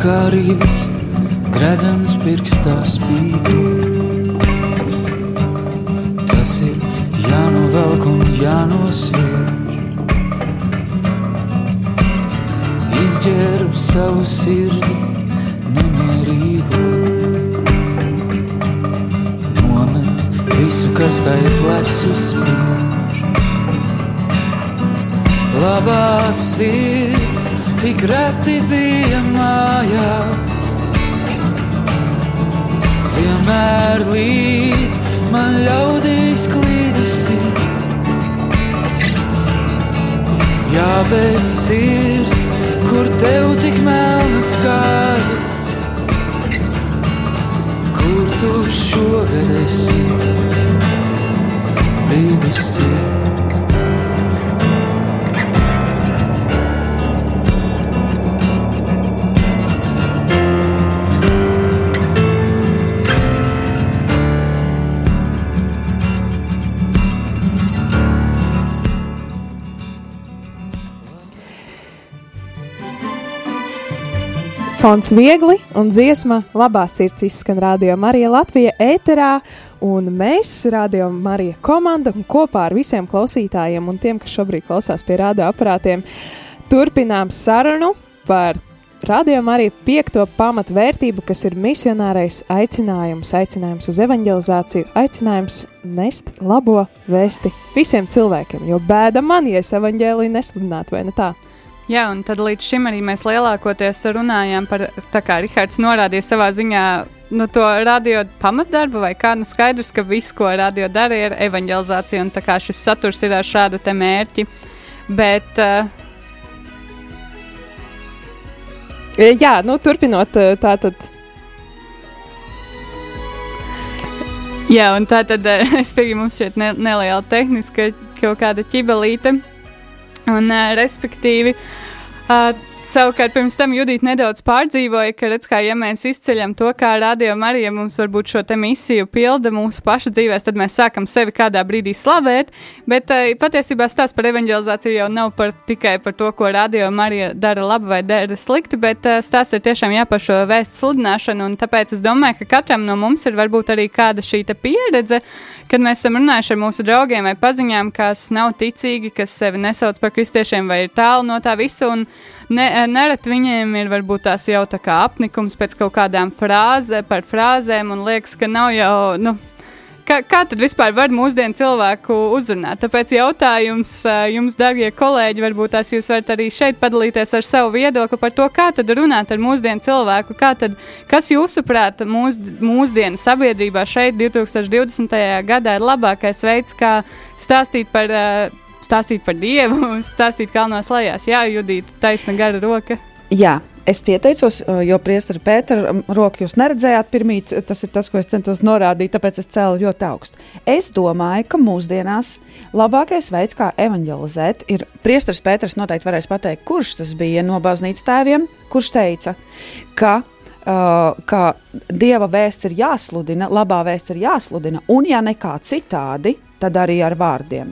Speaker 13: Godkārības gredzens pirkstā spīgu. Tas ir jānovelk un jānosviež. Izģērb savu sirdi nemierīgu. Nomet visu, kas tai plecu spiež. Labā sirds tik reti bija mājās. Vienmēr līdz man ļaudīs klīdusi. Jā, bet sirds, kur tev tik melnas kājas, kur tu šogad esi, brīdis ir.
Speaker 3: Fons viegli un dziesma labā sirds izskan Radio Marija Latvija ēterā, un mēs, Radio Marija komanda, kopā ar visiem klausītājiem un tiem, kas šobrīd klausās pie radioaparātiem, turpinām sarunu par Radio Marija piekto pamatvērtību, kas ir misionārais aicinājums, aicinājums uz evanģelizāciju, aicinājums nest labo vēsti visiem cilvēkiem, jo bēda man, ja es evanģēliju nesludinātu, vai ne tā?
Speaker 4: Jā, un tad līdz šim arī mēs lielākoties runājām par, tā kā Rihards norādīja savā ziņā, nu, to radio pamatdarbu, vai kā nu skaidrs, ka viss, ko radio dara, ir evanģelizācija, un tā kā šis saturs ir ar šādu te mērķi. Bet, uh,
Speaker 3: Jā, nu, turpinot e, tā tad.
Speaker 4: Jā, un tā tad eh, *laughs* es pieņemu, mums šeit ne, neliela tehniska kaut kāda ķibelīte. Un, uh, respektīvi, uh, savukārt pirms tam Judita nedaudz pārdzīvoja, ka, redz, kā ja mēs izceļam to, kā radio Marija mums varbūt šo misiju pilda mūsu pašu dzīvēs, tad mēs sākam sevi kādā brīdī slavēt, bet uh, patiesībā stāsts par evanģelizāciju jau nav par, tikai par to, ko radio Marija dara labi vai dara slikti, bet uh, stāsts ir tiešām jā par šo vēstu sludināšanu, tāpēc es domāju, ka katram no mums ir varbūt arī kāda šī pieredze, kad mēs esam runājuši ar mūsu draugiem vai paziņām, kas nav ticīgi, kas sevi nesauc par kristiešiem vai ir tālu no tā visa, un ne, nerad viņiem ir varbūt tās jau tā kā apnikums pēc kaut kādām frāzēm, par frāzēm, un liekas, ka nav jau, nu, kā, kā tad vispār var mūsdienu cilvēku uzrunāt? Tāpēc jautājums ā, jums, darbie kolēģi, varbūt tās jūs varat arī šeit padalīties ar savu viedokli par to, kā tad runāt ar mūsdienu cilvēku, tad, kas jūsuprāt mūs, mūsdienu sabiedrībā šeit 2020. gadā ir labākais veids, kā stāstīt par, ā, stāstīt par Dievu, *laughs* stāstīt kalnos lejās. Jā, Judīta, taisna gara roka.
Speaker 10: Jā, es pieteicos, jo priesteri Pētera roku jūs neredzējāt pirmīt. Tas ir tas, ko es centos norādīt, tāpēc es cēlu ļoti augstu. Es domāju, ka mūsdienās labākais veids, kā evanģelizēt, ir priesteris Pēters noteikti varēs pateikt, kurš tas bija no baznīcas tēviem, kurš teica, ka Uh, ka dieva vēsts ir jāsludina, labā vēsts ir jāsludina, un ja nekā citādi, tad arī ar vārdiem.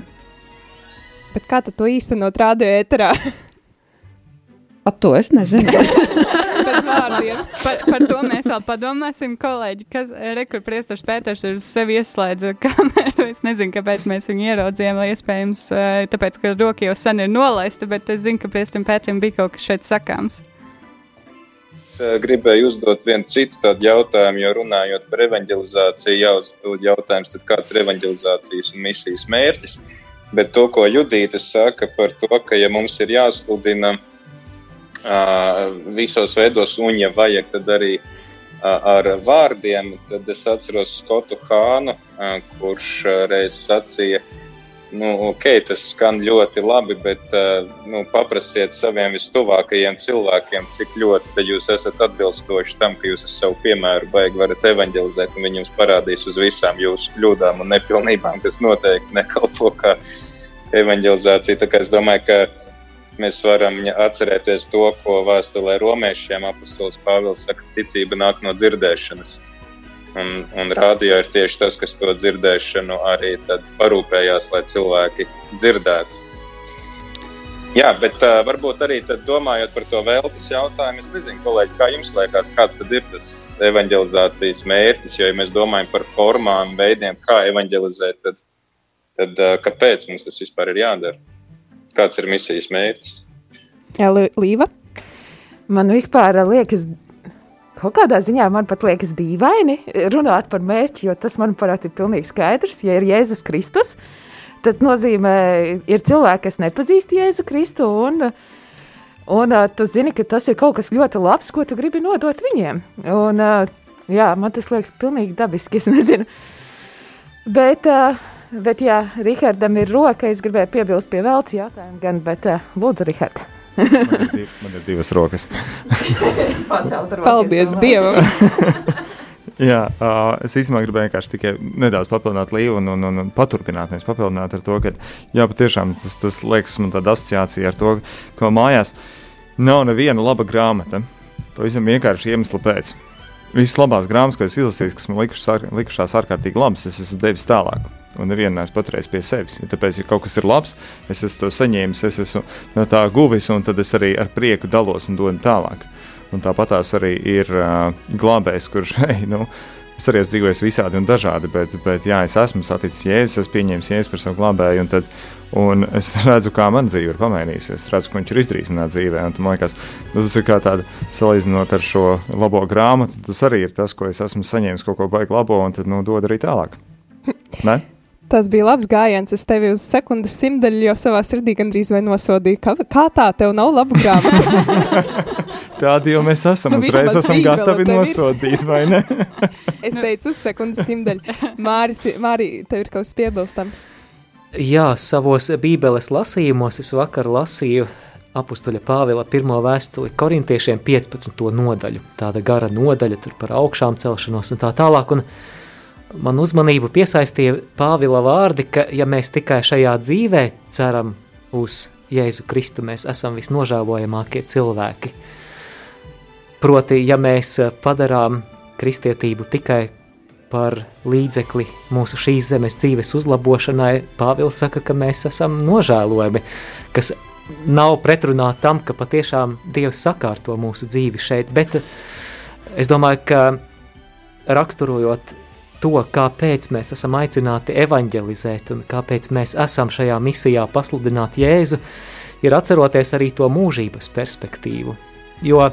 Speaker 3: Bet kā tu to īstenot radio ēterā? *laughs*
Speaker 10: At to es nezinu. *laughs*
Speaker 4: Par, par to mēs vēl padomāsim, kolēģi. Kas rekur priestars Pēters ir uz sevi ieslēdz kameru. Es nezinu, kāpēc mēs viņu ieraudzījām, vai iespējams, eh, tāpēc, ka roka jau sen ir nolaista, bet es zinu, ka priestaram Pēterim bija kaut kas šeit sakāms.
Speaker 7: Es eh, gribēju uzdot vienu citu tādu jautājumu, jo runājot par evanģelizāciju, jāuzdod jautājums, tad kāds ir evanģelizācijas un misijas mērķis. Bet to, ko Judīte saka par to, ka ja mums ir jāsludina uh, visos veidos, un ja vajag, tad arī uh, ar vārdiem, tad es atceros Skotu Hānu, uh, kurš uh, reiz sacīja, nu, ok, tas skan ļoti labi, bet uh, nu, paprasiet saviem vistuvākajiem cilvēkiem, cik ļoti jūs esat atbilstoši tam, ka jūs ar savu piemēru baigi varat evanģelizēt, un viņi jums parādīs uz visām jūsu kļūdām un nepilnībām, kas noteikti nekalpo kā evanģelizācija. Tā kā es domāju, ka mēs varam atcerēties to, ko vēstulē romiešiem apustulis Pāvils saka, ticība nāk no dzirdēšanas. Un, un rādio ir tieši tas, kas to dzirdēšanu arī tad parūpējās, lai cilvēki dzirdētu. Jā, bet uh, varbūt arī tad, domājot par to vēlmes jautājumu, es nezinu, kolēģi, kā jums liekas, kāds tad ir tas evanģelizācijas mērķis. Jo, ja mēs domājam par formām, veidiem, kā evanģelizēt, tad, tad uh, kāpēc mums tas vispār ir jādara? Kāds ir misijas mērķis?
Speaker 3: Jā, Lī- Līva.
Speaker 6: Man vispār liekas, kaut kādā ziņā man pat liekas dīvaini runāt par mērķi, jo tas, manuprāt, ir pilnīgi skaidrs. Ja ir Jēzus Kristus, tad nozīmē, ir cilvēki, kas nepazīst Jēzu Kristu, un, un tu zini, ka tas ir kaut kas ļoti labs, ko tu gribi nodot viņiem. Un, jā, man tas liekas pilnīgi dabiski, es nezinu. Bet, Bet, ja Rihardam ir roka, es gribēju piebilst pie veltes jautājumu, gan, bet lūdzu, Rihard.
Speaker 9: Man ir, div, man ir divas rokas. *laughs*
Speaker 3: Paldies. Dievam! *laughs*
Speaker 9: Jā, uh, es īstenībā gribēju vienkārši tikai nedaudz papildināt Līvu un, un, un, un paturpināt, nevis papildināt ar to, ka, jā, patiešām tas, tas liekas man tāda asociācija ar to, ka mājās nav neviena laba grāmata. Pavisam vienkārši iemesla pēc. Visas labās grāmatas, ko es izlasīju, kas man likušas, ār- likušās ārkārtīgi labas, es esmu devis tālāk. Un nevienu neesmu paturējis pie sevis. Ja tāpēc, ja kaut kas ir labs, es esmu to saņēmis, es esmu no tā guvis, un tad es arī ar prieku dalos un dodu tālāk. Un tāpat tās arī ir uh, glābējs, kurš, *laughs* hei, nu, es arī esmu dzīvojis visādi un dažādi, bet, bet jā, es esmu saticis jēzus, esmu pieņēmis jēzus par savu glābēju, un, tad, un es *laughs* redzu, kā man dzīve ir pamainījusies. Es redzu, ko viņš ir izdarījis manā dzīvē, un man liekas, nu, tas ir kā tāda salīdzinot ar šo labo grāmatu, tas arī ir tas, ko es esmu saņēmis kaut ko baigi labo, un tad, nu, dod arī tālāk. Ne?
Speaker 3: Tas bija labs gājiens. Es tevi uz sekundes simtaļu jau savā sirdī gandrīz vai nosodīju. Kā, kā tā, tev nav laba grāmata? *laughs*
Speaker 9: Tādi jau mēs esam.
Speaker 3: Nu,
Speaker 9: Uzreiz esam gatavi nosodīt, vai ne? *laughs*
Speaker 3: es teicu, uz sekundes simtaļu. Māris, Mārī, tev ir kaut kas piebilstams.
Speaker 5: Jā, savos Bībeles lasījumos es vakar lasīju apakstuļa Pāvila pirmo vēstuli korintiešiem 15. nodaļu. Tāda gara nodaļa tur par augšām celšanos un tā tālāk. Un man uzmanību piesaistīja Pāvila vārdi, ka ja mēs tikai šajā dzīvē ceram uz Jēzu Kristu, mēs esam visnožēlojamākie cilvēki. Proti, ja mēs eh, padarām kristietību tikai par līdzekli mūsu šīs zemes dzīves uzlabošanai, Pāvils saka, ka mēs esam nožēlojami, kas nav pretrunā tam, ka patiešām Dievs sakārto mūsu dzīvi šeit, bet eh, es domāju, ka raksturojot to, kāpēc mēs esam aicināti evanģelizēt un kāpēc mēs esam šajā misijā pasludināt Jēzu, ir atceroties arī to mūžības perspektīvu. Jo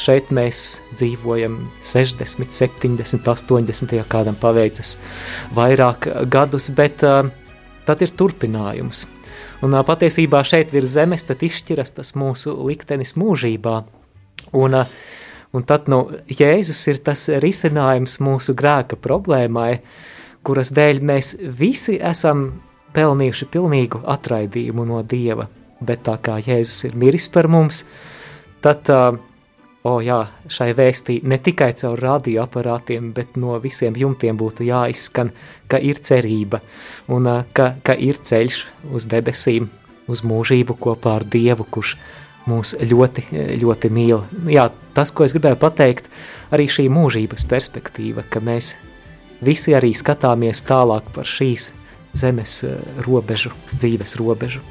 Speaker 5: šeit mēs dzīvojam 60, 70, 80, ja kādam paveicas vairāk gadus, bet uh, tad ir turpinājums. Un uh, patiesībā šeit virs zemes tad izšķiras tas mūsu liktenis mūžībā. Un, uh, un tad nu, Jēzus ir tas risinājums mūsu grēka problēmai, kuras dēļ mēs visi esam pelnījuši pilnīgu atraidījumu no Dieva. Bet tā kā Jēzus ir miris par mums, tad uh, O, jā, šai vēstī ne tikai caur radioaparātiem, bet no visiem jumtiem būtu jāizskan, ka ir cerība un ā, ka, ka ir ceļš uz debesīm, uz mūžību kopā ar Dievu, kurš mūs ļoti, ļoti mīl. Jā, tas, ko es gribēju pateikt, arī šī mūžības perspektīva, ka mēs visi arī skatāmies tālāk par šīs zemes ā, robežu, dzīves robežu.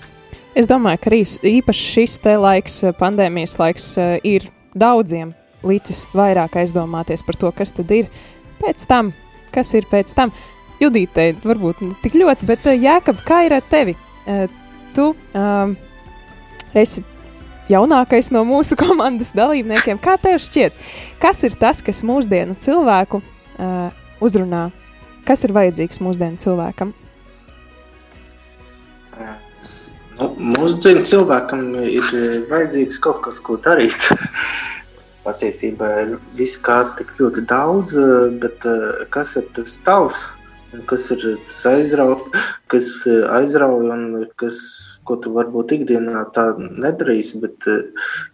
Speaker 3: Es domāju, ka arī īpaši šis te laiks, eh, pandēmijas laiks, eh, ir daudziem līdzis vairāk aizdomāties par to, kas tad ir pēc tam, kas ir pēc tam. Judīte, varbūt ne tik ļoti, bet eh, Jēkab, kā ir ar tevi? Eh, Tu um, esi jaunākais no mūsu *laughs* komandas dalībniekiem. Kā tev šķiet, kas ir tas, kas mūsdienu cilvēku uh, uzrunā? Kas ir vajadzīgs mūsdienu cilvēkam?
Speaker 8: Nu, Mūsdienu cilvēkam ir vajadzīgs kaut kas, ko darīt. *laughs* Patiesībā ir viss kā tik ļoti daudz, eh, bet eh, kas ir tas tavs? Kas ir tas aizrauj, kas eh, aizrauj un kas, ko tu varbūt ikdienā tā nedarīsi, bet,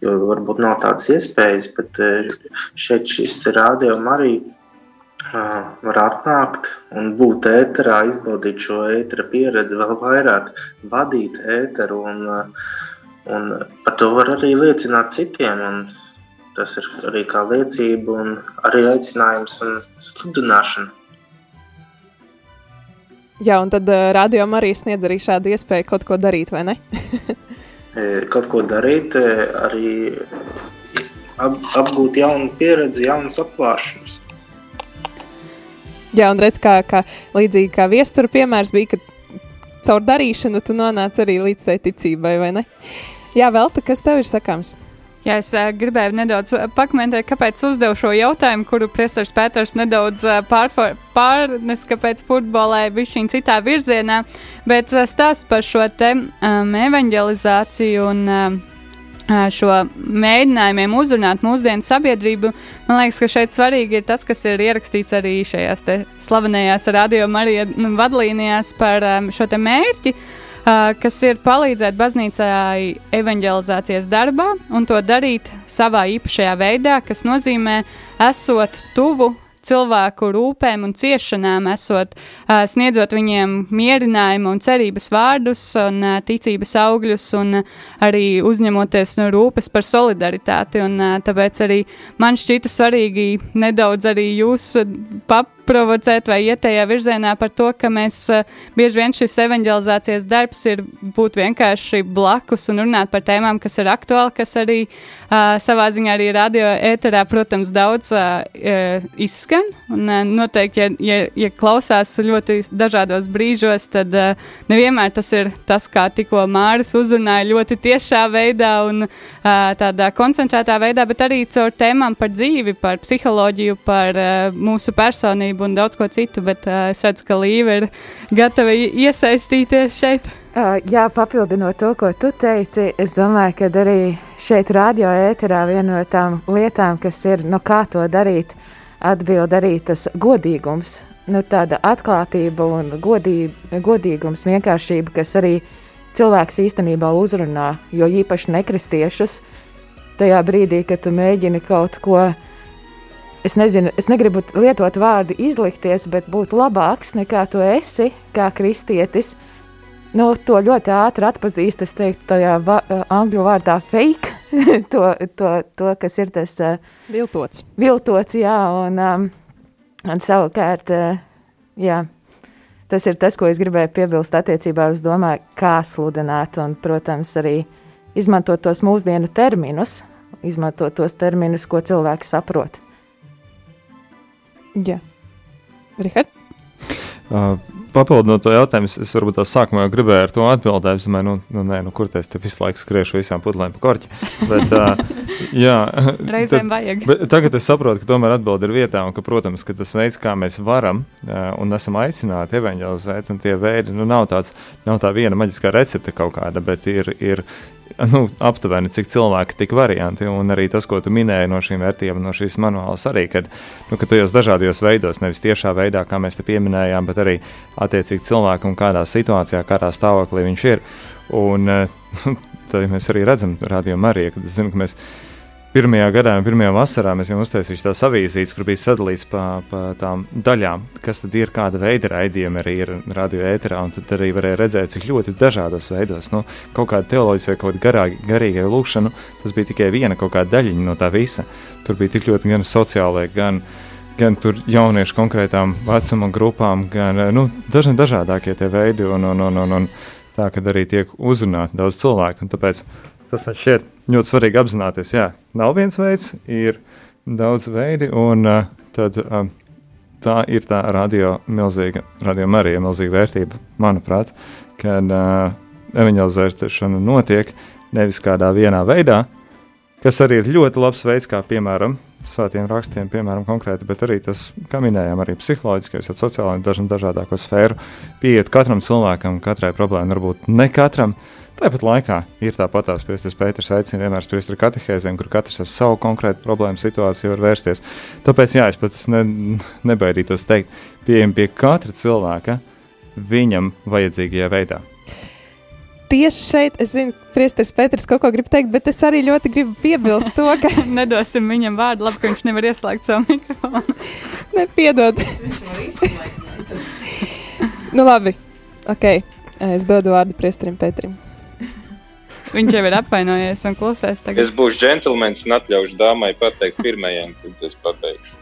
Speaker 8: jo varbūt nav tādas iespējas, bet eh, šeit šis rādījums arī var atnākt un būt ēterā, izbaudīt šo ētera pieredzi vēl vairāk, vadīt ēteru un, un par to var arī liecināt citiem. Un tas ir arī kā liecība un arī aicinājums un sludināšana.
Speaker 3: Jā, un tad uh, radio arī sniedz arī šādu iespēju kaut ko darīt, vai ne? *laughs*
Speaker 8: E, Kaut ko darīt, e, arī ap, apgūt jaunu pieredzi, jaunas apvāršanas.
Speaker 3: Jā, un redz, kā, kā līdzīgi kā viestura piemērs bija, ka caur darīšanu tu nonāc arī līdz tai ticībai, vai ne? Jā, Velta, kas tev ir sakāms?
Speaker 4: Jā, es gribēju nedaudz pakomentēt, kāpēc uzdevu šo jautājumu, kuru Priestars Pēters nedaudz pārnes, kāpēc futbolē bija šī citā virzienā, bet stāsts par šo te um, evanģelizāciju un um, šo mēģinājumiem uzrunāt mūsdienu sabiedrību. Man liekas, ka šeit svarīgi ir tas, kas ir ierakstīts arī šajās slavenajās radio Marija nu, vadlīnijās par šo mērķi. Ā, Kas ir palīdzēt baznīcai evanģelizācijas darbā un to darīt savā īpašajā veidā, kas nozīmē esot tuvu cilvēku rūpēm un ciešanām, esot uh, sniedzot viņiem mierinājumu un cerības vārdus, un uh, ticības augļus, un uh, arī uzņemoties no rūpes par solidaritāti. Un, uh, tāpēc arī man šķita svarīgi nedaudz arī jūs uh, paprovocēt vai iet tajā virzienā par to, ka mēs uh, bieži vien šis evanģelizācijas darbs ir būt vienkārši blakus un runāt par tēmām, kas ir aktuāli, kas arī uh, savā ziņā arī radio ēterā, protams, daudz uh, izskan. Un, uh, noteikti, ja, ja, ja klausās ļoti dažādos brīžos, tad uh, nevienmēr tas ir tas, kā tikko Māris uzrunāja ļoti tiešā veidā un uh, tādā koncentrētā veidā, bet arī caur tēmām par dzīvi, par psiholoģiju, par uh, mūsu personību un daudz ko citu. Bet uh, es redzu, ka Līva ir gatava iesaistīties šeit.
Speaker 6: Uh, jā, papildinot to, ko tu teici, es domāju, ka arī šeit, radio ēterā, viena no tām lietām, kas ir, nu, kā to darīt, atbild arī tas godīgums. Nu, tāda atklātība un godī, godīgums, vienkāršība, kas arī cilvēks īstenībā uzrunā, jo īpaši nekristiešus tajā brīdī, kad tu mēģini kaut ko. Es nezinu, es negribu lietot vārdu izlikties, bet būt labāks nekā tu esi, kā kristietis. Nu, to ļoti ātri atpazīst. Es teiktu, tajā va, eh, angļu vārdā fake, *laughs* to, to, to, kas ir tas uh,
Speaker 3: viltots.
Speaker 6: Viltots, jā, un, um, un savukārt, uh, jā, tas ir tas, ko es gribēju piebilst attiecībā uz domāju, kā sludināt, un, protams, arī izmantot tos mūsdienu terminus, izmantot tos terminus, ko cilvēks saprot.
Speaker 3: Rihard?
Speaker 9: Uh, Papildinot to jautājumu, es, es varbūt tā sākumā jau gribēju ar to atbildēt. Es domāju, nu, nu, nē, nu kur tas te visu laiku skriešu visām pudelēm pa korķi. Bet, uh, *laughs* jā,
Speaker 4: Reizēm vajag.
Speaker 9: Bet tagad es saprotu, ka tomēr atbilde ir vietā un ka, protams, ka tas veids, kā mēs varam uh, un esam aicināti evanģelizēt, un tie veidi, nu, nav tāds, nav tā viena maģiskā recepte kaut kāda, bet ir, ir nu, aptuveni cik cilvēki, tik varianti. Un arī tas, ko tu minēji no šīm vērtībām, no šīs manuālas, arī, kad, nu, ka tajos dažādos veidos, nevis tiešā veidā, kā mēs te pieminējām, bet arī attiecīgi cilvēkam, kādā situācijā, kādā stāvoklī viņš ir. Un uh, tad mēs arī redzam, rādījumā arī, es zinu, ka mēs pirmajā gadā, pirmajā vasarā mēs jau uztaisījām tās avīzītes, kur bija sadalīts pa, pa tām daļām, kas tad ir, kāda veida raidījumi arī ir radio ēterā, un tad arī varēja redzēt, cik ļoti dažādos veidos, nu, kaut kāda teoloģija vai kaut kāda garīga lūkšana, tas bija tikai viena kaut kāda daļiņa no tā visa. Tur bija tik ļoti gan sociālai, gan, gan jauniešu konkrētām vecuma grupām, gan, nu, dažni dažādākie tie veidi, un, un, un, un, un tā, kad arī tiek uzrunāti daudz cilvēku, tāpēc tas man šķiet ļoti svarīgi apzināties. Jā, nav viens veids, ir daudz veidi, un uh, tad, uh, tā ir tā radio milzīga, radio Marija milzīga vērtība, manuprāt, kad uh, evanģelizēšana notiek nevis kādā vienā veidā, kas arī ir ļoti labs veids, kā piemēram svētiem rakstiem, piemēram, konkrēti, bet arī tas, kā minējām, arī psiholoģiskais, sociālais un dažādu dažādāko sfēru pieiet katram cilvēkam, katrai problēmai, varbūt ne katram. Tāpat laikā ir tāpat tās priesteris Pēters aicina vienmēr spriest ar katehēzēm, kur katrs ar savu konkrētu problēmu situāciju var vērsties. Tāpēc, jā, es pat ne, nebaidītos teikt, pieejam pie katra cilvēka viņam vajadzīgajā veidā.
Speaker 3: Tieši šeit, es zinu, Priesteris Pēters kaut ko grib teikt, bet es arī ļoti gribu piebilst to, ka. *laughs*
Speaker 4: Nedosim viņam vārdu, labi, ka viņš nevar ieslēgt savu mikrofonu. *laughs*
Speaker 3: Nepiedod. nu, labi. Ok. Es dodu vārdu Priesterim Pēterim.
Speaker 4: Viņš jau ir apvainojies un klusēs tagad.
Speaker 7: Es būšu džentlmenis un atļaušu dāmai pateikt pirmajam, kad es pabeigšu.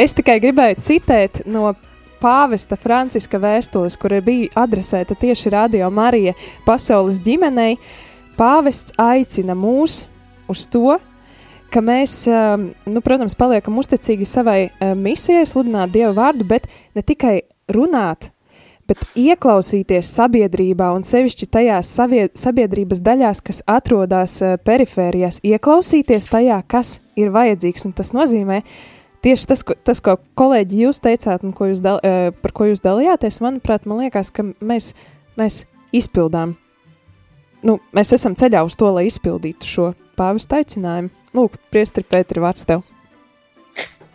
Speaker 3: Es tikai gribēju citēt no pāvesta Franciska vēstules, kur bija adresēta tieši Radio Marija pasaules ģimenei. Pāvests aicina mūs uz to, ka mēs, um, nu, protams, paliekam uzticīgi savai uh, misijai, sludināt Dieva vārdu, bet ne tikai runāt, bet ieklausīties sabiedrībā un sevišķi tajās sabiedrības daļās, kas atrodas uh, perifērijās, ieklausīties tajā, kas ir vajadzīgs. Un tas nozīmē, tieši tas, ko, tas, ko kolēģi jūs teicāt un ko jūs dal, uh, par ko jūs dalījāties, manuprāt, man liekas, ka mēs, mēs izpildām. Nu, mēs esam ceļā uz to, lai izpildītu šo pāvesta aicinājumu. Lūk, priestri Pēteri, vārds tev.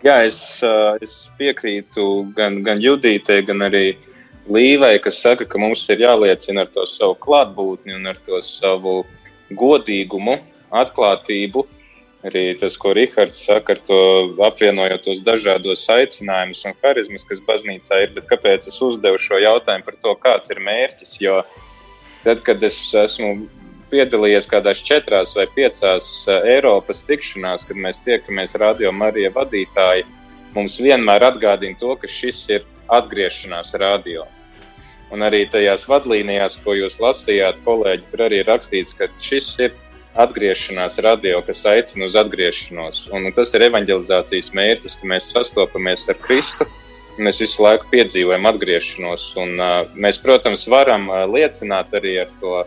Speaker 7: Jā, es, ā, es piekrītu gan, gan Judītei, gan arī Līvai, kas saka, ka mums ir jāliecina ar to savu klātbūtni un ar to savu godīgumu, atklātību. Arī tas, ko Rihards saka, ar to apvienojot tos dažādos aicinājumus un harizmas, kas baznīcā ir. Bet kāpēc es uzdevu šo jautājumu par to, kāds ir mērķis? Jo tad, kad es esmu piedalījies kādās četrās vai piecās eh, Eiropas tikšanās, kad mēs tiekamies radio Marija vadītāji, mums vienmēr atgādina to, ka šis ir atgriešanās radio. Un arī tajās vadlīnijās, ko jūs lasījāt, kolēģi, tur arī rakstīts, ka šis ir atgriešanās radio, kas aicina uz atgriešanos. Un, un tas ir evanģelizācijas mērķis, ka mēs sastopamies ar Kristu. Mēs visu laiku piedzīvojam atgriešanos. Un, uh, mēs, protams, varam uh, liecināt arī ar to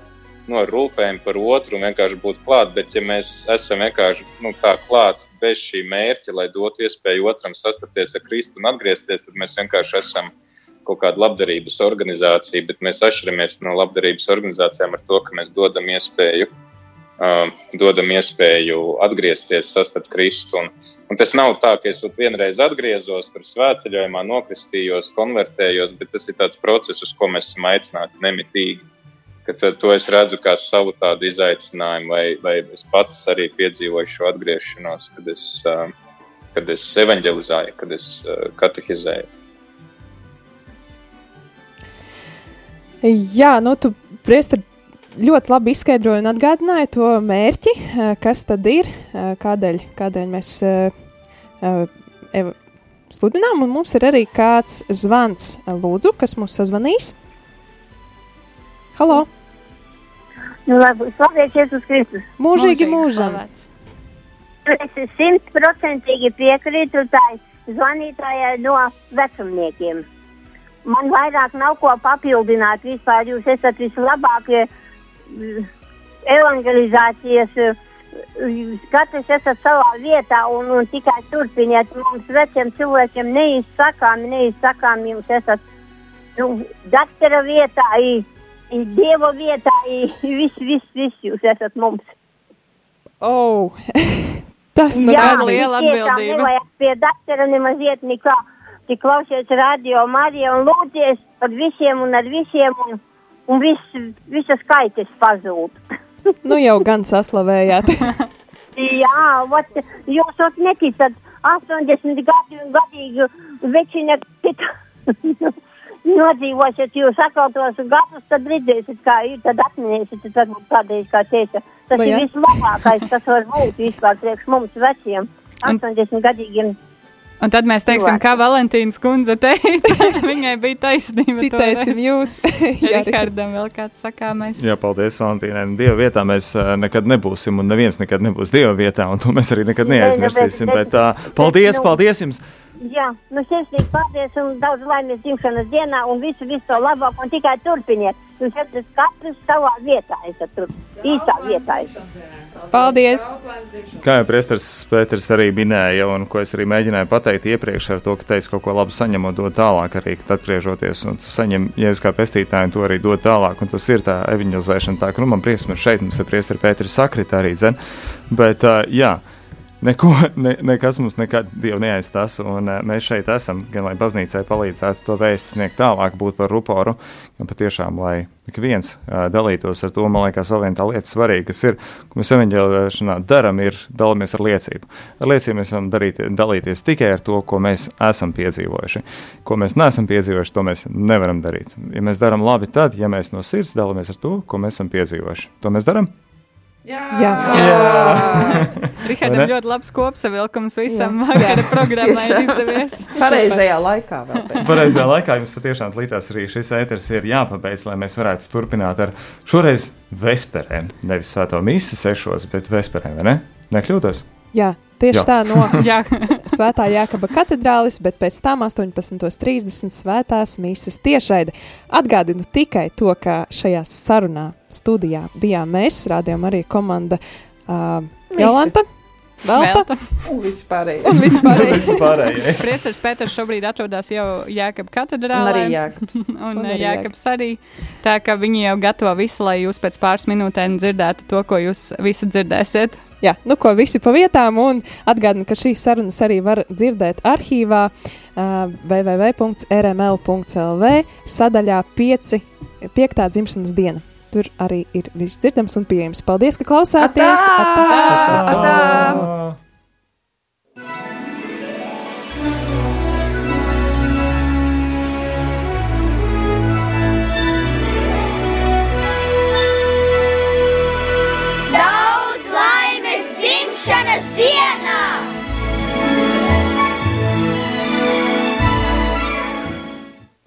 Speaker 7: no rūpēm par otru un vienkārši būt klāt. Bet, ja mēs esam vienkārši nu, tā klāt bez šī mērķa, lai dotu iespēju otram sastapties ar Kristu un atgriezties, tad mēs vienkārši esam kaut kāda labdarības organizācija, bet mēs atšķiramies no labdarības organizācijām ar to, ka mēs dodam iespēju, uh, dodam iespēju atgriezties, sastapt Kristu. Un, un tas nav tā, ka es vienreiz atgriezos, tur svētceļojumā nokristījos, konvertējos, bet tas ir tāds process, uz ko mēs esam aicināti nemitīgi. Ka to es redzu kā savu tādu izaicinājumu, vai, vai es pats arī piedzīvoju šo atgriešanos, kad es, uh, kad es evanģelizēju, kad es uh, katehizēju.
Speaker 3: Jā, nu tu priestri ļoti labi izskaidroji un atgādināji to mērķi, eh, kas tad ir, eh, kādēļ, kādēļ mēs eh, sludinām, un mums ir arī kāds zvans, lūdzu, kas mums sazvanīs. Halo!
Speaker 14: Nu, labi, slavēts Jēzus Kristus.
Speaker 3: Mūžīgi mūžam!
Speaker 14: Es simtprocentīgi piekrītu tai zvanītājai no vecumniekiem. Man vairāk nav ko papildināt vispār. Jūs esat vislabākie mm, evangelizācijas. Katrs esat savā vietā un, un tikai turpiniet. Mums veciem cilvēkiem neizsakām, neizsakām jums esat nu, doktora vietā, i, i dieva vietā, i viss, viss, viss jūs esat mums.
Speaker 3: Oh, *laughs* tas nu
Speaker 14: Jā,
Speaker 3: gan
Speaker 4: liela atbildība.
Speaker 14: Nevajag pie doktora nemaz iet nekā. Tik klausies radio Mariju un lūdzies par visiem un ar visiem un, un viss, visas skaitas pazūd. *laughs*
Speaker 3: Nu jau gan saslavējāt. *laughs*
Speaker 14: Jā, vat, jūs vat neticat 80 gadu gadīgu večina *laughs* nodzīvosiet jūs atkal tos gadus, tad redzēsiet, kā ir, tad atminēsiet, tad varbūt kādreiz kā teica. Tas
Speaker 4: Nu
Speaker 14: ir vislabākais, kas var būt vispār priekš mums veciem, 80 gadīgiem.
Speaker 4: Un tad mēs teiksim,
Speaker 14: Cilvēki.
Speaker 4: kā Valentīnas kundze teica, *laughs* viņai bija taisnība.
Speaker 3: Citēsim jūs. *laughs* Jā,
Speaker 4: Rihardam vēl kāds sakāmais.
Speaker 9: Jā, paldies, Valentīnai. Nu, Dieva vietā mēs uh, nekad nebūsim, un neviens nekad nebūs Dieva vietā, un to mēs arī nekad
Speaker 14: Nē, nu,
Speaker 9: neaizmirsīsim.
Speaker 14: bet-
Speaker 9: Bet, uh, paldies,
Speaker 14: bet, nu-
Speaker 9: paldies jums!
Speaker 14: Jā, nu sirsnīgi paldies un daudz laimes dzimšanas dienā un visu, visu to labāko un tikai turpiniet. Jūs esat katrs savā vietā, esat tur īstā vietā. Esat.
Speaker 3: Paldies!
Speaker 9: Kā jau Priesteris Pēters arī minēja, un ko es arī mēģināju pateikt iepriekš, ar to, ka teica kaut ko labu saņemot, dod tālāk arī, kad atgriežoties un tu saņem jēzus kā pestītāju, un to arī dod tālāk. Un tas ir tā evanģelizēšana, tā ka nu, man prieks, ka šeit mums ir Priesteris Pēters sakrita arī dzen. Bet, uh, jā. Neko, ne, nekas mums nekad neaizstās, un uh, mēs šeit esam, gan lai baznīcai palīdzētu to vēstu sniegt tālāk, būt par ruporu, gan patiešām, lai ik viens uh, dalītos ar to, man liekas, vēl viena tā lieta svarīga, kas ir, ko mēs evaņģēlēšanā darām, ir dalāmies ar liecību. Ar liecību mēs varam darīt, dalīties tikai ar to, ko mēs esam piedzīvojuši. Ko mēs neesam piedzīvojuši, to mēs nevaram darīt. Ja mēs darām labi, tad, ja mēs no sirds dalāmies ar to, ko mēs esam piedzīvojuši, to mēs darām.
Speaker 3: Jā, *laughs*
Speaker 4: Rihardam
Speaker 9: Vai ne?
Speaker 4: ļoti labs kopsavilkums visam
Speaker 10: Jā.
Speaker 4: vakara *laughs* programmai izdevies. *laughs*
Speaker 10: Pareizajā laikā vēl. pēc.
Speaker 9: Pareizajā laikā jums patiešām līdās arī šis ēteris ir jāpabeidz, lai mēs varētu turpināt ar šoreiz vesperēm. Nevis svēto mīsu sešos, bet vesperēm, vai ne? Nekļūdos?
Speaker 3: Jā, tieši
Speaker 9: Jā.
Speaker 3: tā no. *laughs* Svētā Jākaba katedrālis, bet pēc tam 18.30 svētās mīsas tiešraide. Atgādinu tikai to, ka šajā sarunā studijā bijām mēs, rādījām arī komanda uh. Jolanta, Velta
Speaker 4: Velta.
Speaker 10: Un vispārējais.
Speaker 3: un vispārējais. *laughs*
Speaker 4: Priesteris Pēters šobrīd atrodas jau Jēkab katedrālē.
Speaker 10: Un arī Jākabs. *laughs*
Speaker 3: un,
Speaker 4: Un
Speaker 3: arī
Speaker 4: Jēkabs arī. Tā ka viņi jau gatavo visu, lai jūs pēc pāris minūtēm dzirdētu to, ko jūs visi dzirdēsiet.
Speaker 3: Jā, nu ko visi pa vietām, un atgādinu, ka šīs sarunas arī var dzirdēt arhīvā uh, www.rml.lv sadaļā 5. 5. dzimšanas diena. Tur arī ir viss dzirdams un pieejams. Paldies, ka klausāties!
Speaker 10: Atā!
Speaker 3: Atā!
Speaker 10: Atā!